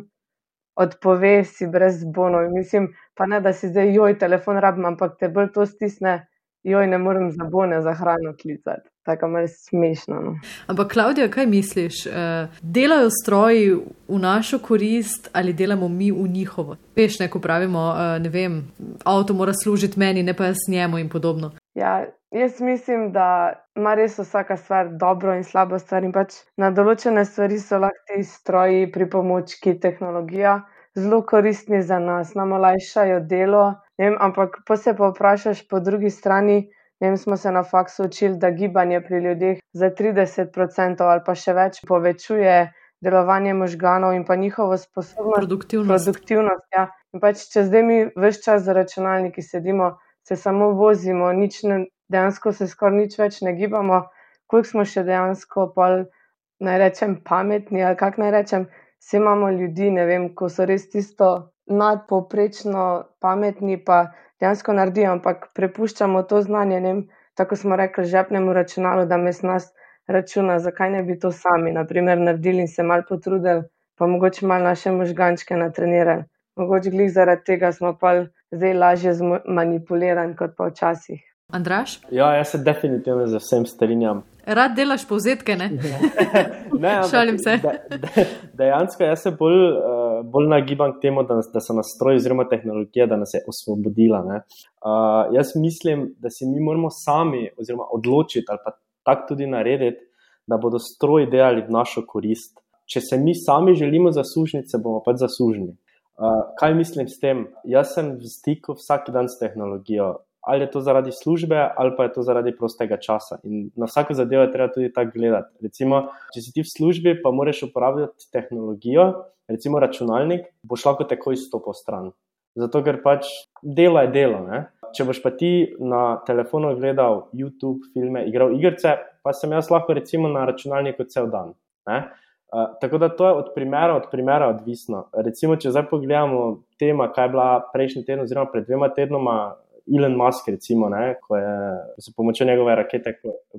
odpove, si brez bonov. Mislim, pa ne, da si zdaj, joj, telefon rabim, ampak te bolj to stisne, joj, ne morem za bone, za hrano klicati. Tako je smešno. No. Ampak, Klaudija, kaj misliš? Uh, delajo stroji v našo korist ali delamo mi v njihovo? Veš, ne, ko pravimo, uh, ne vem, avto mora služiti meni, ne pa jaz njemu in podobno. Ja, jaz mislim, da ima res vsaka stvar dobro in slabo stvar. In pač na določene stvari so lahko ti stroji, pripomočki, tehnologija zelo koristni za nas, nam olajšajo delo. Vem, ampak pa se pa vprašaš po drugi strani. Vem, smo se na faksu učili, da gibanje pri ljudeh za 30% ali pa še več povečuje delovanje možganov in pa njihovo sposobnost. Produktivnost. produktivnost ja. pač, če zdaj mi vse čas za računalniki sedimo, se samo vozimo, nič ne, dejansko se skoraj nič več ne gibamo, koliko smo še dejansko, pol, naj rečem, pametni ali kako naj rečem, vse imamo ljudi, ne vem, ko so res tisto nadpoprečno pametni, pa dejansko naredijo, ampak prepuščamo to znanje, ne vem, tako smo rekli, žepnemu računalu, da me s nas računa, zakaj ne bi to sami, naprimer, naredili in se mal potrudili, pa mogoče mal naše možgančke natrenirali. Mogoče glih zaradi tega smo pa zdaj lažje manipulirani kot pa včasih. Andraš? Ja, jaz se definitivno z vsem strinjam. Rad delaš povzetke, ne? ne, šalim se. De, de, dejansko jaz se bolj, uh, bolj nagibam k temu, da, da so nas stroji oziroma tehnologija, da nas je osvobodila. Uh, jaz mislim, da si mi moramo sami oziroma odločiti ali pa tako tudi narediti, da bodo stroji delali v našo korist. Če se mi sami želimo zaslužiti, se bomo pač zaslužili. Uh, kaj mislim s tem? Jaz sem v stiku vsak dan s tehnologijo ali je to zaradi službe, ali pa je to zaradi prostega časa. In na vsako zadevo je treba tudi tako gledati. Recimo, če si ti v službi, pa moraš uporabljati tehnologijo, recimo računalnik, boš lahko takoj stopil stran. Zato, ker pač delo je delo. Ne? Če boš pa ti na telefonu gledal YouTube, filme, igral igrice, pa sem jaz lahko recimo na računalniku cel dan. Uh, tako da to je od primera od primera odvisno. Recimo, če zdaj pogledamo tema, kaj je bila prejšnji teden, oziroma pred dvema tednoma, Elon Musk, recimo, ne, ko je s pomočjo njegove rakete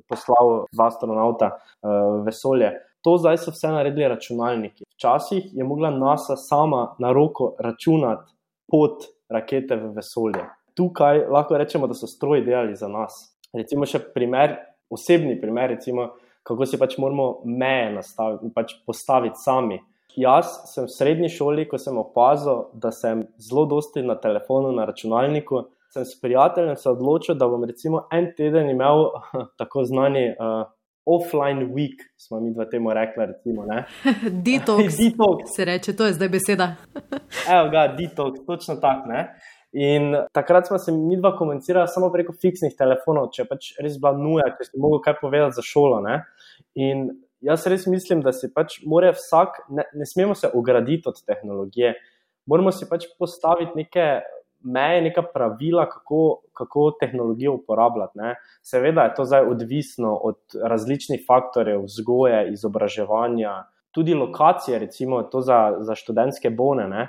poslal dva astronauta uh, v vesolje. To zdaj so vse naredili računalniki. Včasih je mogla NASA sama na roko računati pot rakete v vesolje. Tukaj lahko rečemo, da so stroji delali za nas. Recimo še primer, osebni primer, recimo, kako si pač moramo meje nastaviti, pač postaviti sami. Jaz sem v srednji šoli, ko sem opazil, da sem zelo dosti na telefonu, na računalniku, sem s prijateljem se odločil, da bom recimo en teden imel tako znani uh, offline week, smo mi dva temu rekli. Recimo, detox. detox. Se reče, to je zdaj beseda. Evo ga, detox, točno tako. In takrat smo se mi dva komunicirali samo preko fiksnih telefonov, če pač res bila nuja, če si mogel kaj povedati za šolo. Ne? In jaz res mislim, da si pač mora vsak, ne, ne smemo se ograditi od tehnologije, moramo si pač postaviti neke meje, neka pravila, kako, kako tehnologijo uporabljati. Ne. Seveda je to zdaj odvisno od različnih faktorjev, vzgoje, izobraževanja, tudi lokacije, recimo to za, za študentske bone. Ne.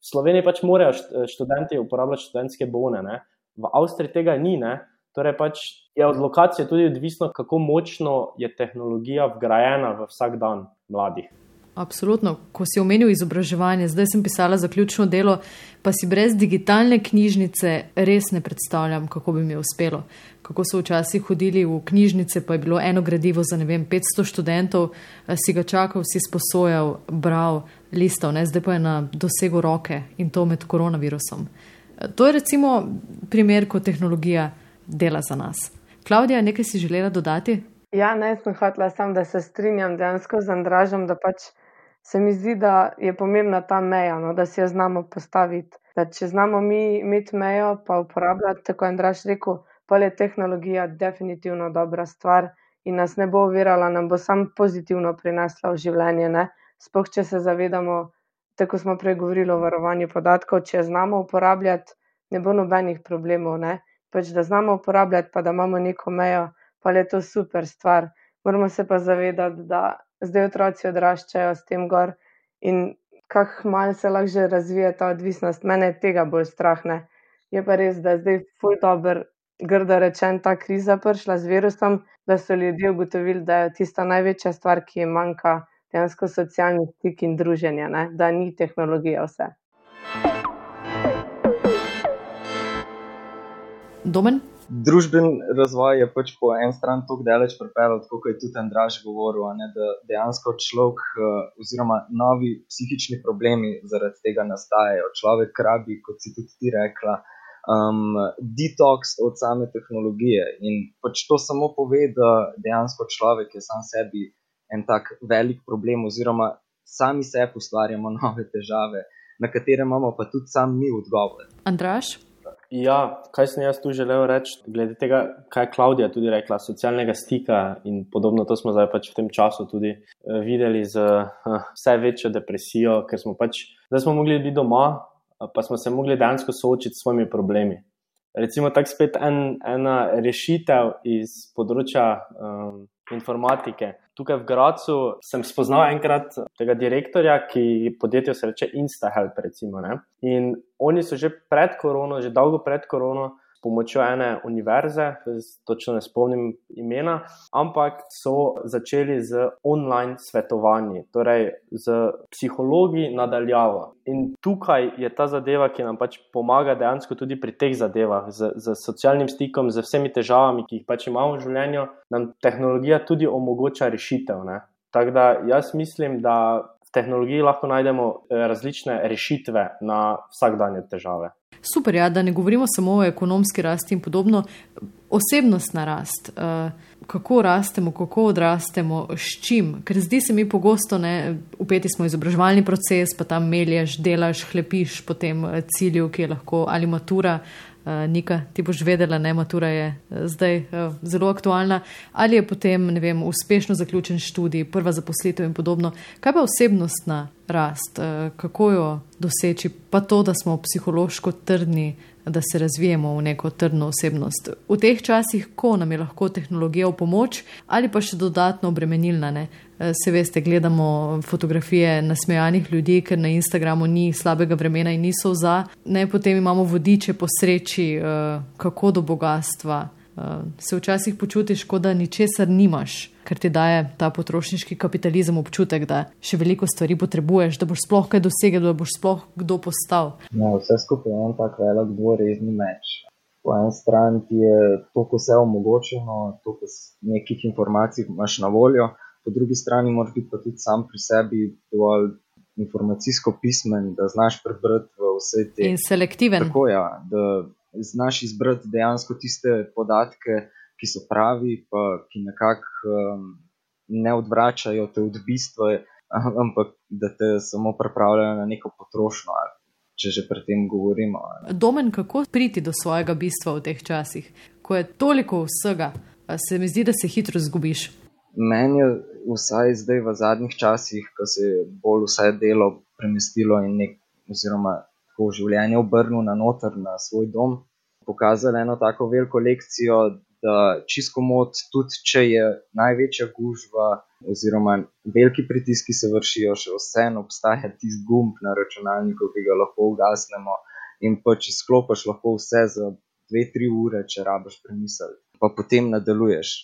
V Sloveniji pač morajo študenti uporabljati študentske bone, ne. v Avstriji tega ni. Ne. Torej, pač je od lokacije tudi odvisno, kako močno je tehnologija vgrajena v vsak dan mladih. Absolutno, ko si omenil izobraževanje, zdaj sem pisala zaključno delo, pa si brez digitalne knjižnice res ne predstavljam, kako bi mi uspelo. Kako so včasih hodili v knjižnice, pa je bilo eno gradivo za ne vem, 500 študentov, si ga čakal, si sposojal, bral, listal, ne? zdaj pa je na dosegu roke in to med koronavirusom. To je recimo primer, ko tehnologija dela za nas. Klaudija, nekaj si želela dodati? Ja, ne, sem hotela sam, da se strinjam dejansko z Andražem, da pač se mi zdi, da je pomembna ta meja, no, da si jo znamo postaviti. Da če znamo mi imeti mejo, pa uporabljati, tako je Andraš rekel, pa je tehnologija definitivno dobra stvar in nas ne bo uvirala, nam bo sam pozitivno prinesla v življenje. Sploh, če se zavedamo, tako smo prej govorili o varovanju podatkov, če znamo uporabljati, ne bo nobenih problemov. Ne? Pač, da znamo uporabljati, pa da imamo neko mejo, pa je to super stvar. Moramo se pa zavedati, da zdaj otroci odraščajo s tem gor in kako malo se lahko že razvija ta odvisnost. Mene je tega bolj strah. Ne. Je pa res, da je zdaj full dober, grdo rečen, ta kriza prišla z virusom, da so ljudje ugotovili, da je tista največja stvar, ki jim manjka, dejansko socialni stik in druženje, ne. da ni tehnologija vse. Domen? Družben razvoj je pač po eni strani tako daleč pripeljal, kot je tudi Andraš govoril, ne, da dejansko človek uh, oziroma novi psihični problemi zaradi tega nastajajo. Človek rabi, kot si tudi ti rekla, um, detoks od same tehnologije. In pač to samo pove, da dejansko človek je sam sebi en tak velik problem, oziroma sami sebi ustvarjamo nove težave, na katere imamo pa tudi sami mi odgovore. Andraš? Ja, kaj sem jaz tu želel reči, glede tega, kaj je Klaudija tudi rekla, socialnega stika in podobno. To smo zdaj pač v tem času tudi uh, videli z uh, vse večjo depresijo, ker smo pač, zdaj smo mogli biti doma, uh, pa smo se mogli dejansko soočiti s svojimi problemi. Recimo, tako spet en, ena rešitev iz področja um, informatike. Tukaj v Gracu sem spoznal enkrat tega direktorja, ki podjetje se reče InstaHelp. Recimo, in oni so že pred korono, že dolgo pred korono, pomočjo ene univerze, točno ne spomnim imena, ampak so začeli z online svetovanji, torej z psihologi nadaljavo. In tukaj je ta zadeva, ki nam pač pomaga dejansko tudi pri teh zadevah, z, z socialnim stikom, z vsemi težavami, ki jih pač imamo v življenju, nam tehnologija tudi omogoča rešitev. Tako da jaz mislim, da v tehnologiji lahko najdemo eh, različne rešitve na vsakdanje težave. Super, ja, da ne govorimo samo o ekonomski rasti in podobno, osebnostna rast. Uh, kako rastemo, kako odrastemo, s čim. Ker zdi se mi pogosto, da upeti smo izobraževalni proces, pa tam melješ, delaš, hlepiš po tem eh, cilju, ki je lahko ali matura. Uh, Nika, ti boš vedela, ne, matura je zdaj zelo aktualna, ali je potem, ne vem, uspešno zaključen študij, prva zaposlitev in podobno. Kaj pa osebnostna rast, kako jo doseči, pa to, da smo psihološko trdni da se razvijemo v neko trdno osebnost. V teh časih, ko nam je lahko tehnologija v pomoč ali pa še dodatno obremenilna, ne? Eh, se veste, gledamo fotografije nasmejanih ljudi, ker na Instagramu ni slabega vremena in niso za, ne potem imamo vodiče po sreči, eh, kako do bogatstva. Eh, se včasih počutiš, kot da ničesar nimaš ker ti daje ta potrošniški kapitalizem občutek, da še veliko stvari potrebuješ, da boš sploh kaj dosegel, da boš sploh kdo postal. No, vse skupaj je en tak velik dvorezni meč. Po eni strani ti je to, ko se je omogočeno, to, ko nekih informacij imaš na voljo, po drugi strani moraš biti pa tudi sam pri sebi dovolj informacijsko pismen, da znaš prebrati vse te. In selektiven. Tako ja, da znaš izbrati dejansko tiste podatke ki so pravi, pa ki nekako um, ne odvračajo te od bistva, ampak da te samo pripravljajo na neko potrošnjo. Če že pri tem govorimo. Domen, kako priti do svojega bistva v teh časih, ko je toliko vsega, se mi zdi, da se hitro zgubiš. Meni je vsaj zdaj v zadnjih časih, ko se je bolj vse delo premestilo in nek, oziroma tako življenje obrnilo na noter, na svoj dom, pokazalo eno tako veliko lekcijo, da čisto mod, tudi če je največja gužva, oziroma veliki pritiski se vršijo, še vseeno obstaja tisti gumb na računalniku, ki ga lahko ugasnemo. In pa če sklopiš lahko vse za dve, tri ure, če rabiš premisliti, pa potem nadaljuješ.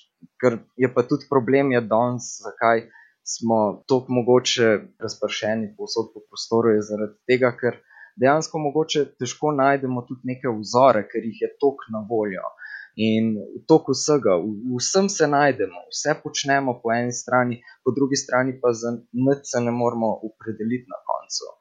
Ker je pa tudi problem, je danes, zakaj smo tako mogoče razpršeni po prostoru, je zaradi tega, ker dejansko mogoče težko najdemo tudi neke vzore, ker jih je tok na voljo. In v toku vsega, vsem se najdemo, vse počnemo po eni strani, po drugi strani pa za nič se ne moremo opredeliti na koncu.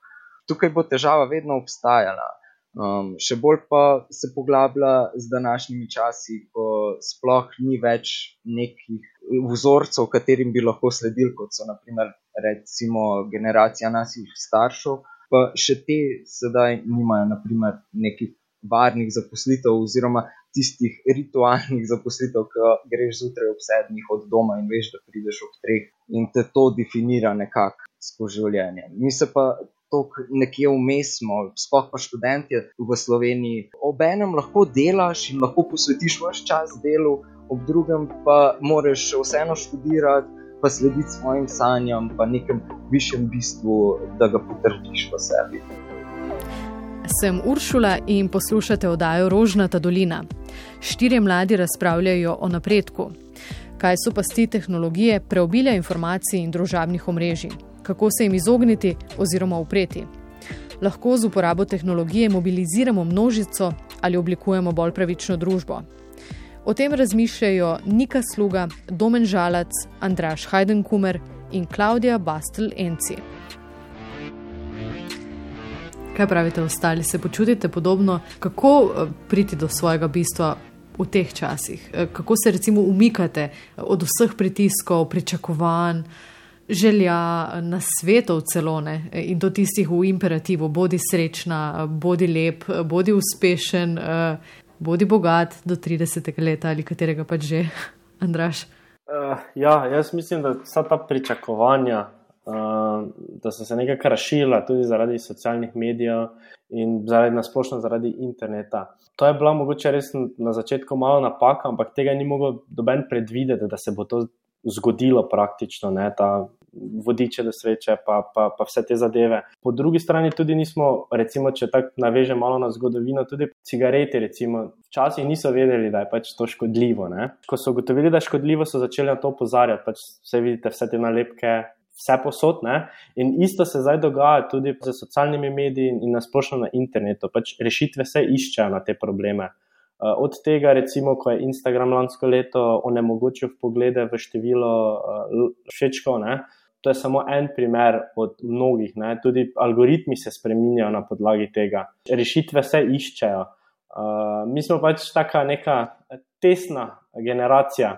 Tukaj bo težava vedno obstajala. Um, še bolj pa se poglablja z današnjimi časi, ko sploh ni več nekih vzorcev, katerim bi lahko sledili, kot so naprimer recimo generacija naših staršev, pa še te sedaj nimajo naprimer nekih varnih zaposlitev oziroma tistih ritualnih zaposlitev, ki greš zjutraj ob sedmih od doma in veš, da prideš ob treh in te to definira nekako skozi življenje. Mi se pa tok nekje vmes smo, sploh pa študenti v Sloveniji, ob enem lahko delaš in lahko posvetiš vaš čas delu, ob drugem pa moraš vseeno študirati. Pa slediti svojim sanjam, pa nekem višjem bistvu, da ga potrdiš v sebi. Sem Uršula in poslušate oddajo Rožnata dolina. Štirje mladi razpravljajo o napredku. Kaj so pasti tehnologije, preobilja informacij in družabnih omrežij? Kako se jim izogniti oziroma upreti? Lahko z uporabo tehnologije mobiliziramo množico ali oblikujemo bolj pravično družbo? O tem razmišljajo Nika Sluga, Domen Žalac, Andraš Hajdenkumer in Klaudija Bastel-Enci. Kaj pravite, ostali se počutite podobno? Kako eh, priti do svojega bistva v teh časih? Eh, kako se recimo umikate od vseh pritiskov, pričakovanj, želja na svetu celone in do tistih v imperativu: bodi srečna, bodi lep, bodi uspešen, eh, bodi bogat do 30. leta ali katerega pač že, Andraš. Uh, ja, jaz mislim, da vsa ta pričakovanja, uh, da so se nekaj rašila tudi zaradi socialnih medijev in zaradi nasplošno zaradi interneta. To je bila mogoče res na začetku malo napaka, ampak tega ni mogel doben predvideti, da se bo to zgodilo praktično, ne, ta vodiče do sreče, pa, pa, pa vse te zadeve. Po drugi strani tudi nismo, recimo, če tako navežem malo na zgodovino, tudi cigareti, recimo, včasih niso vedeli, da je pač to škodljivo. Ne. Ko so ugotovili, da je škodljivo, so začeli na to opozarjati. Pač vse vidite, vse te nalepke, vse posod. Ne? In isto se zdaj dogaja tudi z socialnimi mediji in nasplošno na internetu. Pač rešitve se iščejo na te probleme. Uh, od tega, recimo, ko je Instagram lansko leto onemogočil poglede v število uh, všečkov? To je samo en primer od mnogih. Ne? Tudi algoritmi se spremenjajo na podlagi tega. Rešitve se iščejo. Uh, mi smo pač taka neka tesna generacija,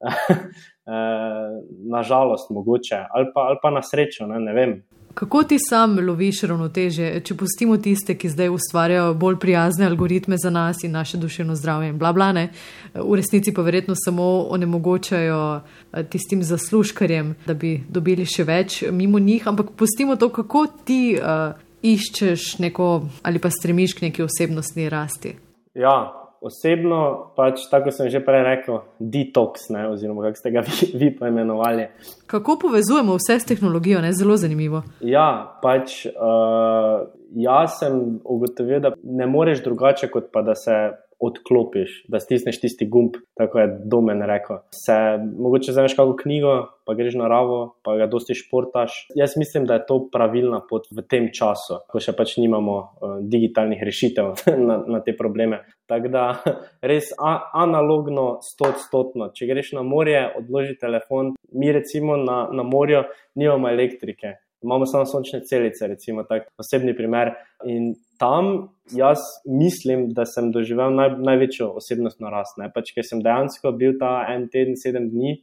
Eh, nažalost, mogoče, ali pa, ali pa na srečo, ne, ne vem. Kako ti sam loviš ravnoteže, če pustimo tiste, ki zdaj ustvarjajo bolj prijazne algoritme za nas in naše duševno zdravje in bla bla ne, v resnici pa verjetno samo onemogočajo eh, tistim zaslužkarjem, da bi dobili še več mimo njih, ampak pustimo to, kako ti uh, iščeš neko ali pa stremiš k neki osebnostni rasti. Ja, osebno, pač tako sem že prej rekel, detox, ne, oziroma kako ste ga vi, vi poimenovali. Kako povezujemo vse s tehnologijo, ne zelo zanimivo. Ja, pač uh, jaz sem ugotovil, da ne moreš drugače, kot pa da se odklopiš, da stisneš tisti gumb, tako je domen rekel. Se mogoče zaveš kako knjigo, pa greš na ravo, pa ga dosti športaš. Jaz mislim, da je to pravilna pot v tem času, ko še pač nimamo uh, digitalnih rešitev na, na te probleme. Tako da res a, analogno, stotstotno. Če greš na morje, odloži telefon, mi recimo na, na morju nimamo elektrike. Imamo samo sončne celice, recimo, tak osebni primer. In tam jaz mislim, da sem doživel naj, največjo osebnostno rast. Pač, ker sem dejansko bil ta en teden, sedem dni,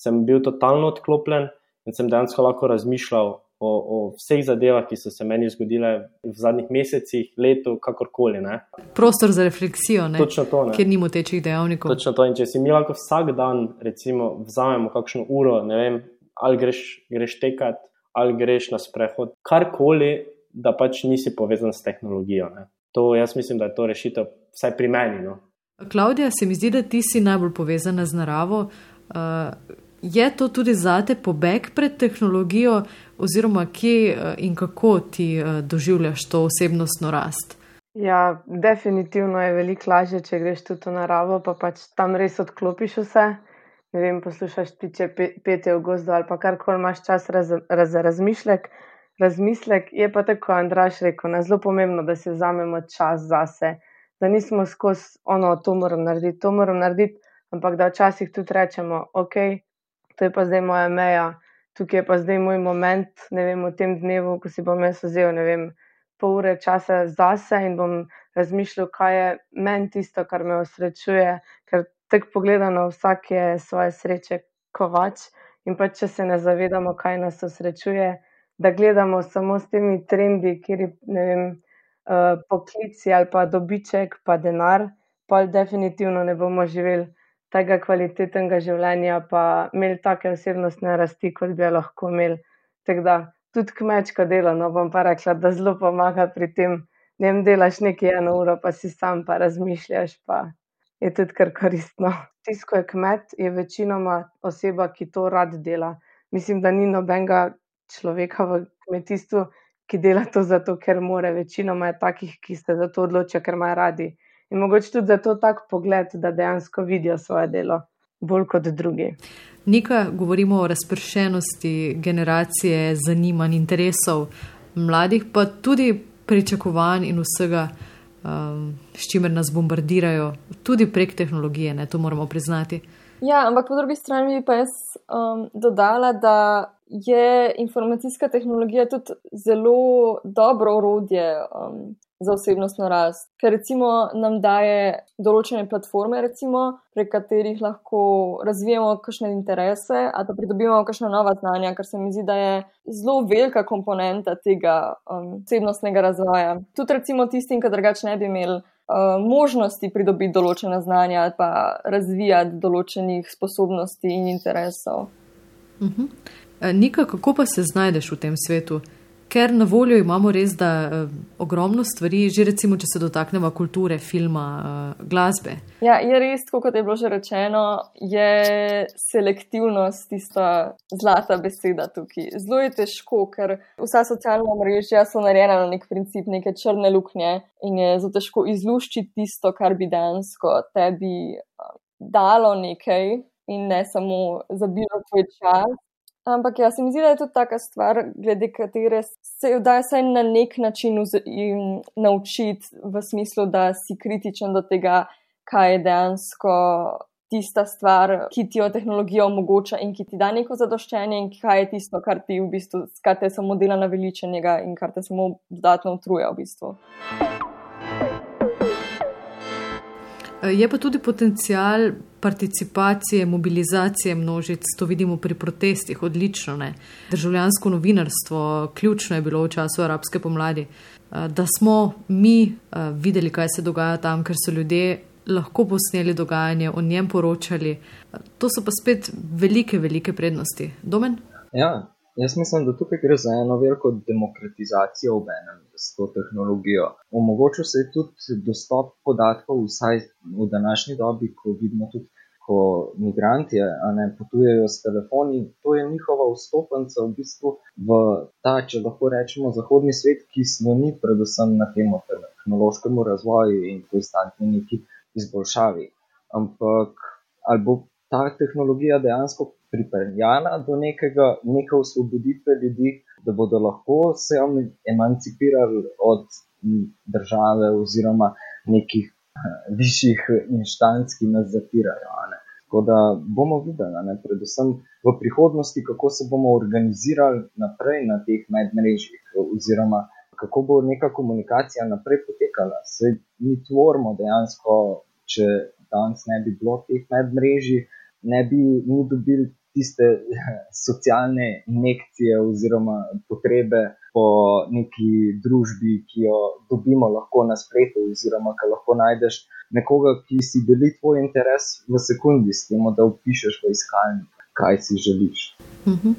sem bil totalno odklopljen in sem dejansko lahko razmišljal o, o vseh zadevah, ki so se meni zgodile v zadnjih mesecih, letu, kakorkoli. Ne. Prostor za refleksijo, to, ker nimo tečih dejavnikov. Točno to. In če si mi lahko vsak dan, recimo, vzamemo kakšno uro, ne vem, ali greš, greš tekat, ali greš na sprehod, karkoli da pač nisi povezan s tehnologijo. Ne. To jaz mislim, da je to rešitev, vsaj pri meni. No. Klaudija, se mi zdi, da ti si najbolj povezana z naravo. Uh, je to tudi zate pobeg pred tehnologijo, oziroma kje uh, in kako ti uh, doživljaš to osebnostno rast? Ja, definitivno je veliko lažje, če greš tudi v naravo, pa pač tam res odklopiš vse. Ne vem, poslušaš tiče pete v gozdu ali pa karkoli imaš čas raz, raz, razmišljati razmislek. Je pa tako, Andraš rekel, je zelo pomembno, da si vzamemo čas zase, da nismo skozi ono, to moram narediti, to moram narediti, ampak da včasih tudi rečemo, ok, to je pa zdaj moja meja, tukaj je pa zdaj moj moment, ne vem, v tem dnevu, ko si bom jaz vzel, ne vem, pol ure časa zase in bom razmišljal, kaj je meni tisto, kar me osrečuje, ker tek pogledano vsak je svoje sreče kovač. In pa če se ne zavedamo, kaj nas osrečuje, da gledamo samo s temi trendi, kjer je vem, uh, poklici ali pa dobiček, pa denar, pa definitivno ne bomo živeli tega kvalitetnega življenja, pa imeli take osebnostne rasti, kot bi lahko imeli. Tako da tudi kmečko delo, no bom pa rekla, da zelo pomaga pri tem. Ne vem, delaš nekaj eno uro, pa si sam pa razmišljaš, pa je tudi kar koristno. Tisto, ko je kmet, je večinoma oseba, ki to rad dela. Mislim, da ni nobenega človeka v kmetijstvu, ki dela to zato, ker more. Večinoma je takih, ki se za to odločijo, ker imajo radi. In mogoče tudi zato tak pogled, da dejansko vidijo svoje delo bolj kot drugi. Nekaj govorimo o razpršenosti generacije, zanimanj, interesov mladih, pa tudi pričakovanj in vsega, um, s čimer nas bombardirajo, tudi prek tehnologije, ne, to moramo priznati. Ja, ampak po drugi strani bi pa jaz um, dodala, da je informacijska tehnologija tudi zelo dobro orodje um, za osebnostno rast, ker recimo nam daje določene platforme, recimo, prek katerih lahko razvijamo kakšne interese ali pa pridobimo kakšna nova znanja, kar se mi zdi, da je zelo velika komponenta tega um, osebnostnega razvoja. Tudi recimo tistim, ki drugače ne bi imeli. Uh, možnosti pridobiti določene znanja ali pa razvijati določenih sposobnosti in interesov. Uh mhm. -huh. Eh, Nika, kako pa se znajdeš v tem svetu? Ker na voljo imamo res da eh, ogromno stvari, že recimo, če se dotaknemo kulture, filma, eh, glasbe. Ja, je res, kot je bilo že rečeno, je selektivnost tista zlata beseda tukaj. Zelo je težko, ker vsa socialna mreža so narejena na nek princip, neke črne luknje in je zelo težko izluščiti tisto, kar bi dejansko tebi dalo nekaj. In ne samo zabilo tvoj čas, Ampak jaz mi zdi, da je to taka stvar, glede katere se da se na nek način naučiti, v smislu, da si kritičen do tega, kaj je dejansko tista stvar, ki ti jo tehnologija omogoča in ki ti da neko zadoščenje, in kaj je tisto, kar ti v bistvu, kar te samo dela naveličenega in kar te samo dodatno utruja v bistvu. Je pa tudi potencial participacije, mobilizacije množic, to vidimo pri protestih, odlično. Ne? Državljansko novinarstvo, ključno je bilo v času arabske pomladi, da smo mi videli, kaj se dogaja tam, ker so ljudje lahko posneli dogajanje, o njem poročali. To so pa spet velike, velike prednosti. Domen? Ja, Jaz mislim, da tukaj gre za eno veliko demokratizacijo v enem s to tehnologijo. Omogočil se je tudi dostop podatkov, vsaj v današnji dobi, ko vidimo tudi, ko migranti ne potujejo s telefoni, to je njihova vstopnica v bistvu v ta, če lahko rečemo, zahodni svet, ki sloni predvsem na tem tehnološkem razvoju in konstantni neki izboljšavi. Ampak ali bo ta tehnologija dejansko pripeljana do nekega, neke osvoboditve ljudi, da bodo lahko se emancipirali od države oziroma nekih višjih inštanc, ki nas zapirajo. Tako da bomo videli, ne, predvsem v prihodnosti, kako se bomo organizirali naprej na teh medmrežjih, oziroma kako bo neka komunikacija naprej potekala. Se mi tvorimo dejansko, če danes ne bi bilo teh medmrežij, ne bi mi dobili tiste socialne injekcije oziroma potrebe po neki družbi, ki jo dobimo lahko na spletu, oziroma ki lahko najdeš nekoga, ki si deli tvoj interes v sekundi, s tem, da upišeš v iskalnik, kaj si želiš. Mhm.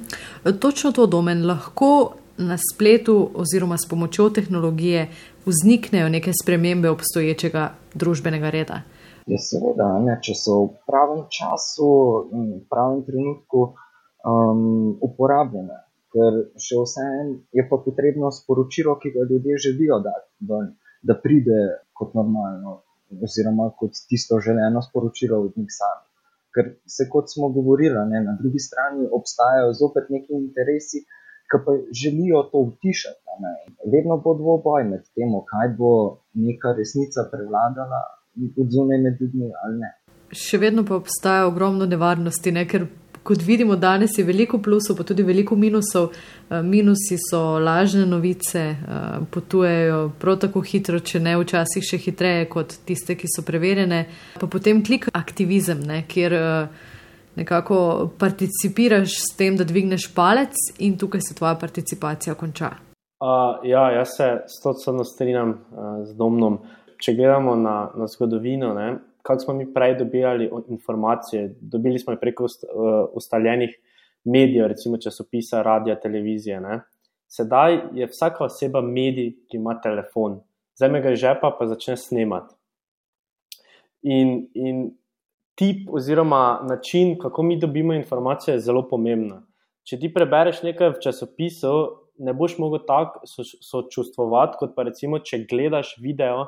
Točno to domen lahko. Na spletu, oziroma s pomočjo tehnologije, vzniknejo neke spremembe obstoječega družbenega reda. Ja, seveda, ne, če so v pravem času in v pravem trenutku um, uporabljene. Ker še vseeno je pa potrebno sporočilo, ki ga ljudje želijo dati, da, da pride kot normalno, oziroma kot tisto želeno sporočilo od njih samih. Ker se, kot smo govorili, ne, na drugi strani obstajajo zopet neki interesi, ki pa želijo to utišati. Ne. Vedno bo dvoboj med tem, kaj bo neka resnica prevladala od zunaj med ljudmi ali ne. Še vedno pa obstaja ogromno nevarnosti, ne? ker kot vidimo danes je veliko plusov, pa tudi veliko minusov. Eh, minusi so lažne novice, eh, potujejo prav tako hitro, če ne včasih še hitreje kot tiste, ki so preverjene. Pa potem klik aktivizem, ne? kjer eh, nekako participiraš s tem, da dvigneš palec in tukaj se tvoja participacija konča. Uh, ja, jaz se stotno strinjam uh, z domnom če gledamo na, na zgodovino, kako smo mi prej dobivali informacije, dobili smo jih preko ust, uh, ustaljenih medijev, recimo časopisa, radio, televizije. Ne? Sedaj je vsaka oseba medij, ki ima telefon, zdaj me ga je žepa, pa začne snemati. In, in tip oziroma način, kako mi dobimo informacije, je zelo pomembna. Če ti prebereš nekaj v časopisu, ne boš mogel tako sočustvovati, kot pa recimo, če gledaš video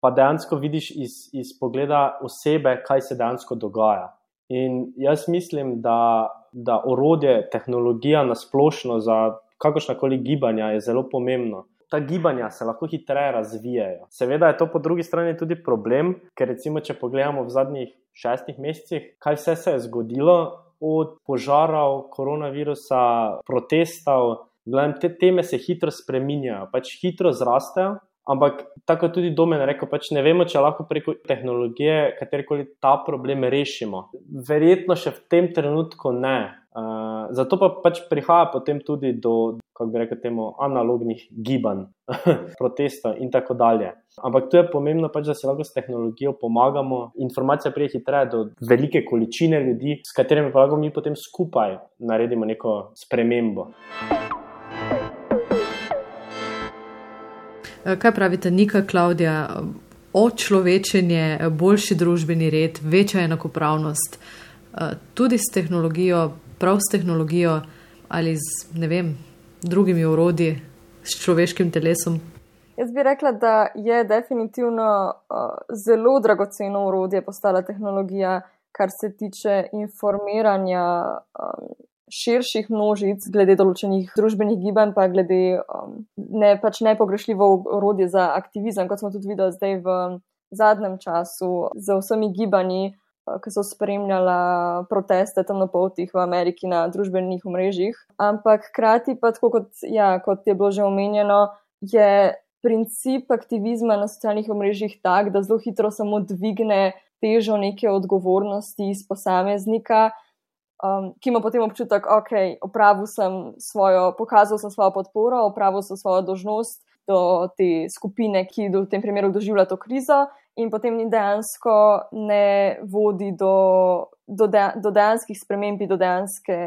pa dejansko vidiš iz, iz pogleda osebe, kaj se dejansko dogaja. In jaz mislim, da, da orodje, tehnologija na splošno za kakršna koli gibanja je zelo pomembno. Ta gibanja se lahko hitreje razvijajo. Seveda je to po drugi strani tudi problem, ker recimo, če pogledamo v zadnjih šestih mesecih, kaj vse se je zgodilo, od požarov, koronavirusa, protestov, gledam, te teme se hitro spreminjajo, pač hitro zrastejo. Ampak, tako tudi domen rekel, pač ne vemo, če lahko preko tehnologije katerkoli ta problem rešimo. Verjetno še v tem trenutku ne. Uh, zato pa pač prihaja potem tudi do, kako bi rekel, temu analognih gibanj, protestov in tako dalje. Ampak tu je pomembno, pač, da se lahko s tehnologijo pomagamo. Informacija prije hitreje do velike količine ljudi, s katerimi pa lahko mi potem skupaj naredimo neko spremembo. Eh, kaj pravite, Nika, Klaudija, očlovečenje, boljši družbeni red, večja enakopravnost, eh, tudi s tehnologijo, prav s tehnologijo ali z ne vem, drugimi urodji, s človeškim telesom? Jaz bi rekla, da je definitivno uh, zelo dragoceno urodje postala tehnologija, kar se tiče informiranja um, širših množic, glede določenih družbenih gibanj, pa glede um, ne, pač nepogrešljivo orodje za aktivizem, kot smo tudi videli zdaj v zadnjem času, z vsemi gibanji, uh, ki so spremljala proteste temnopoltih v Ameriki na družbenih omrežjih. Ampak hkrati pa, tako kot, ja, kot je bilo že omenjeno, je princip aktivizma na socialnih omrežjih tak, da zelo hitro samo dvigne težo neke odgovornosti iz posameznika, um, ki ima potem občutek, da okay, opravil sem svojo, pokazal sem svojo podporo, opravil sem svojo dožnost do te skupine, ki v tem primeru doživlja to krizo, in potem dejansko ne vodi do, do, de, do dejanskih sprememb, do dejanske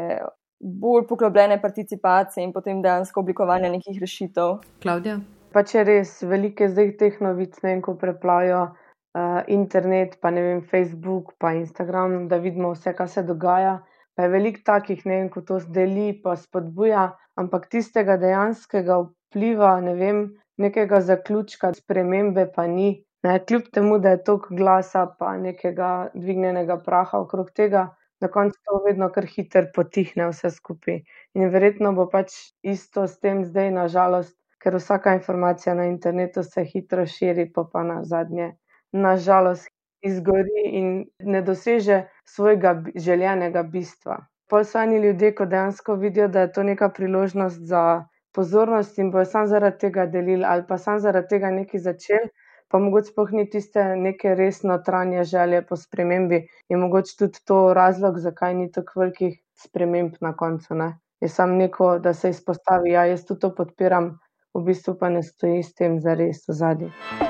bolj poglobljene participacije in potem dejansko oblikovanja nekih rešitev. Klaudija? Pa če res velike zdaj teh novic, ne vem, ko preplavijo uh, internet, pa ne vem, Facebook, pa Instagram, da vidimo vse, kaj se dogaja. Pa je veliko takih, ne vem, ko to deli, pa spodbuja, ampak tistega dejanskega vpliva, ne vem, nekega zaključka, spremembe pa ni. Ne, kljub temu, da je toliko glasa, pa nekega dvignjenega praha okrog tega, na koncu to vedno kar hiter potihne vse skupaj. In verjetno bo pač isto s tem zdaj, nažalost, ker vsaka informacija na internetu se hitro širi, pa pa na zadnje, nažalost, izgori in ne doseže svojega željenega bistva. Poslani ljudje, ko dejansko vidijo, da je to neka priložnost za pozornost in bojo sam zaradi tega delili ali pa sam zaradi tega nekaj začeli, pa mogoče sploh ni tiste neke res notranje želje po spremembi in mogoče tudi to razlog, zakaj ni tako velikih sprememb na koncu. Ne? Je sam neko, da se izpostavi, ja, jaz tudi to podpiram, v bistvu pa ne stoji s tem zares v zadnji.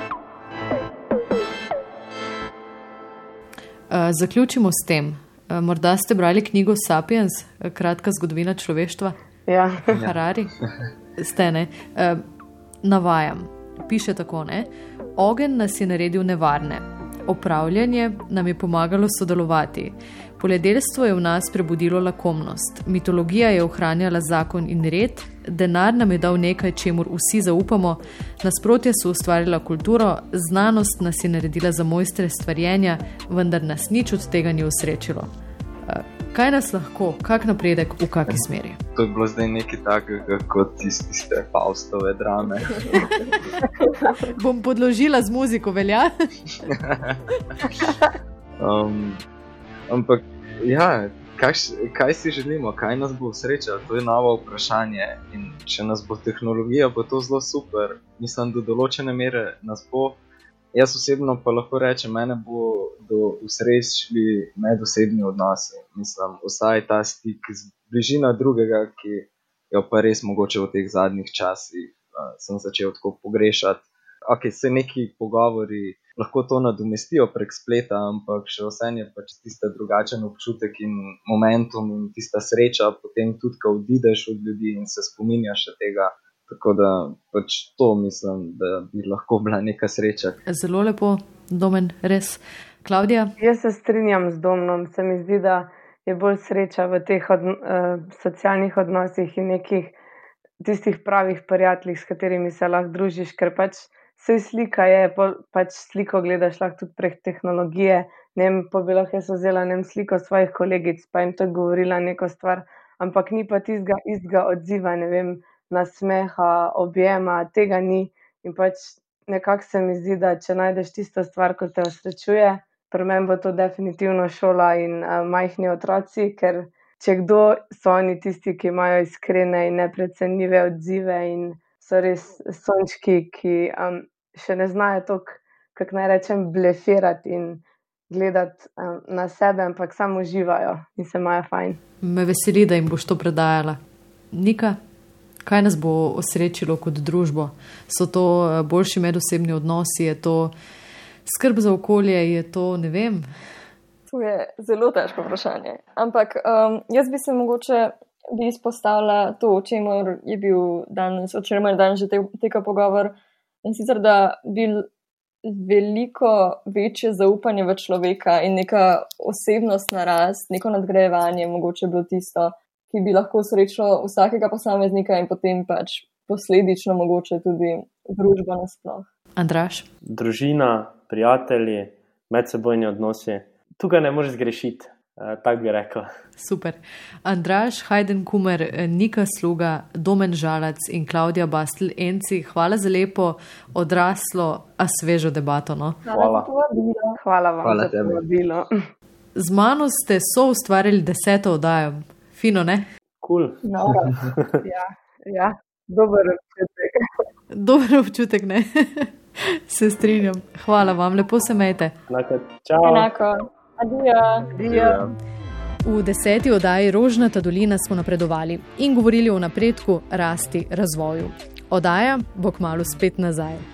Zaključimo s tem. Uh, morda ste brali knjigo Sapiens, kratka zgodovina človeštva. Ja. Harari. Ste ne. Uh, navajam. Piše tako, ne. Ogen nas je naredil nevarne. Opravljanje nam je pomagalo sodelovati. Poljedelstvo je v nas prebudilo lakomnost. Mitologija je ohranjala zakon in red, denar nam je dal nekaj, čemur vsi zaupamo, nasprotje so ustvarila kulturo, znanost nas je naredila za mojstre stvarjenja, vendar nas nič od tega ni usrečilo. Kaj nas lahko, kak napredek v kakšni smeri? To je bilo zdaj nekaj takega kot tiste Faustove drame. Bom podložila z muziko, velja. um, ampak, ja, kaj, kaj si želimo, kaj nas bo sreča, to je novo vprašanje. In če nas bo tehnologija, bo to zelo super. Mislim, da do določene mere nas bo. Jaz osebno pa lahko rečem, mene bo do usrečili medosebni odnosi. Mislim, vsaj ta stik z bližino drugega, ki jo pa res mogoče v teh zadnjih časih uh, sem začel tako pogrešati. Ok, se neki pogovori lahko to nadomestijo prek spleta, ampak še vsem je pač tista drugačen občutek in momentum in tista sreča, potem tudi, ko odideš od ljudi in se spominjaš tega. Tako da pač to mislim, da bi lahko bila neka sreča. Zelo lepo, domen, res. Klaudija? Jaz se strinjam z domnom. Se mi zdi, da je bolj sreča v teh od, uh, socialnih odnosih in nekih tistih pravih prijateljih, s katerimi se lahko družiš, ker pač vse slika je, pač sliko gledaš lahko tudi prek tehnologije. Ne vem, pa bi lahko jaz vzela nem sliko svojih kolegic, pa jim to govorila neko stvar, ampak ni pa tistega istega odziva, ne vem nasmeha, objema, tega ni. In pač nekako se mi zdi, da če najdeš tisto stvar, ki te osrečuje, pri meni bo to definitivno šola in uh, majhni otroci, ker če kdo so oni tisti, ki imajo iskrene in neprecenljive odzive in so res sončki, ki um, še ne znajo tako, kako naj rečem, blefirati in gledati um, na sebe, ampak samo uživajo in se imajo fajn. Me veseli, da jim boš to predajala. Nika? Kaj nas bo osrečilo kot družbo? So to eh, boljši medosebni odnosi, je to skrb za okolje, je to ne vem. To je zelo težko vprašanje. Ampak um, jaz bi se mogoče bi izpostavila to, o čemer je bil danes, o čemer je danes že te, teka pogovor. In sicer, da bi veliko večje zaupanje v človeka in neka osebnostna rast, neko nadgrajevanje, mogoče bilo tisto, ki bi lahko srečalo vsakega posameznika in potem pač posledično mogoče tudi družba nasploh. Andraš? Družina, prijatelji, medsebojni odnosi. Tukaj ne moreš zgrešiti, eh, tako bi rekel. Super. Andraš, Hajden Kumer, Nika Sluga, Domen Žalac in Klaudija Bastel, enci, hvala za lepo odraslo, a svežo debato. No? Hvala. Hvala vam hvala za povabilo. Z mano ste so ustvarili deseto oddajo. Fino, ne? Cool. No, ja, ja, dober občutek. Dober občutek, ne. Se strinjam. Hvala vam, lepo se mete. Enako. Adijo. V deseti oddaji Rožnata dolina smo napredovali in govorili o napredku, rasti, razvoju. Oddaja bo kmalo spet nazaj.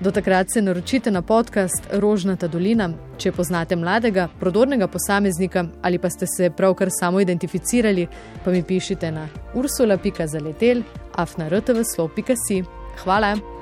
Do takrat se naročite na podcast Rožnata dolina, če poznate mladega, prodornega posameznika ali pa ste se pravkar samo identificirali, pa mi pišite na ursula.zaletel afnartvslo.si. Hvala!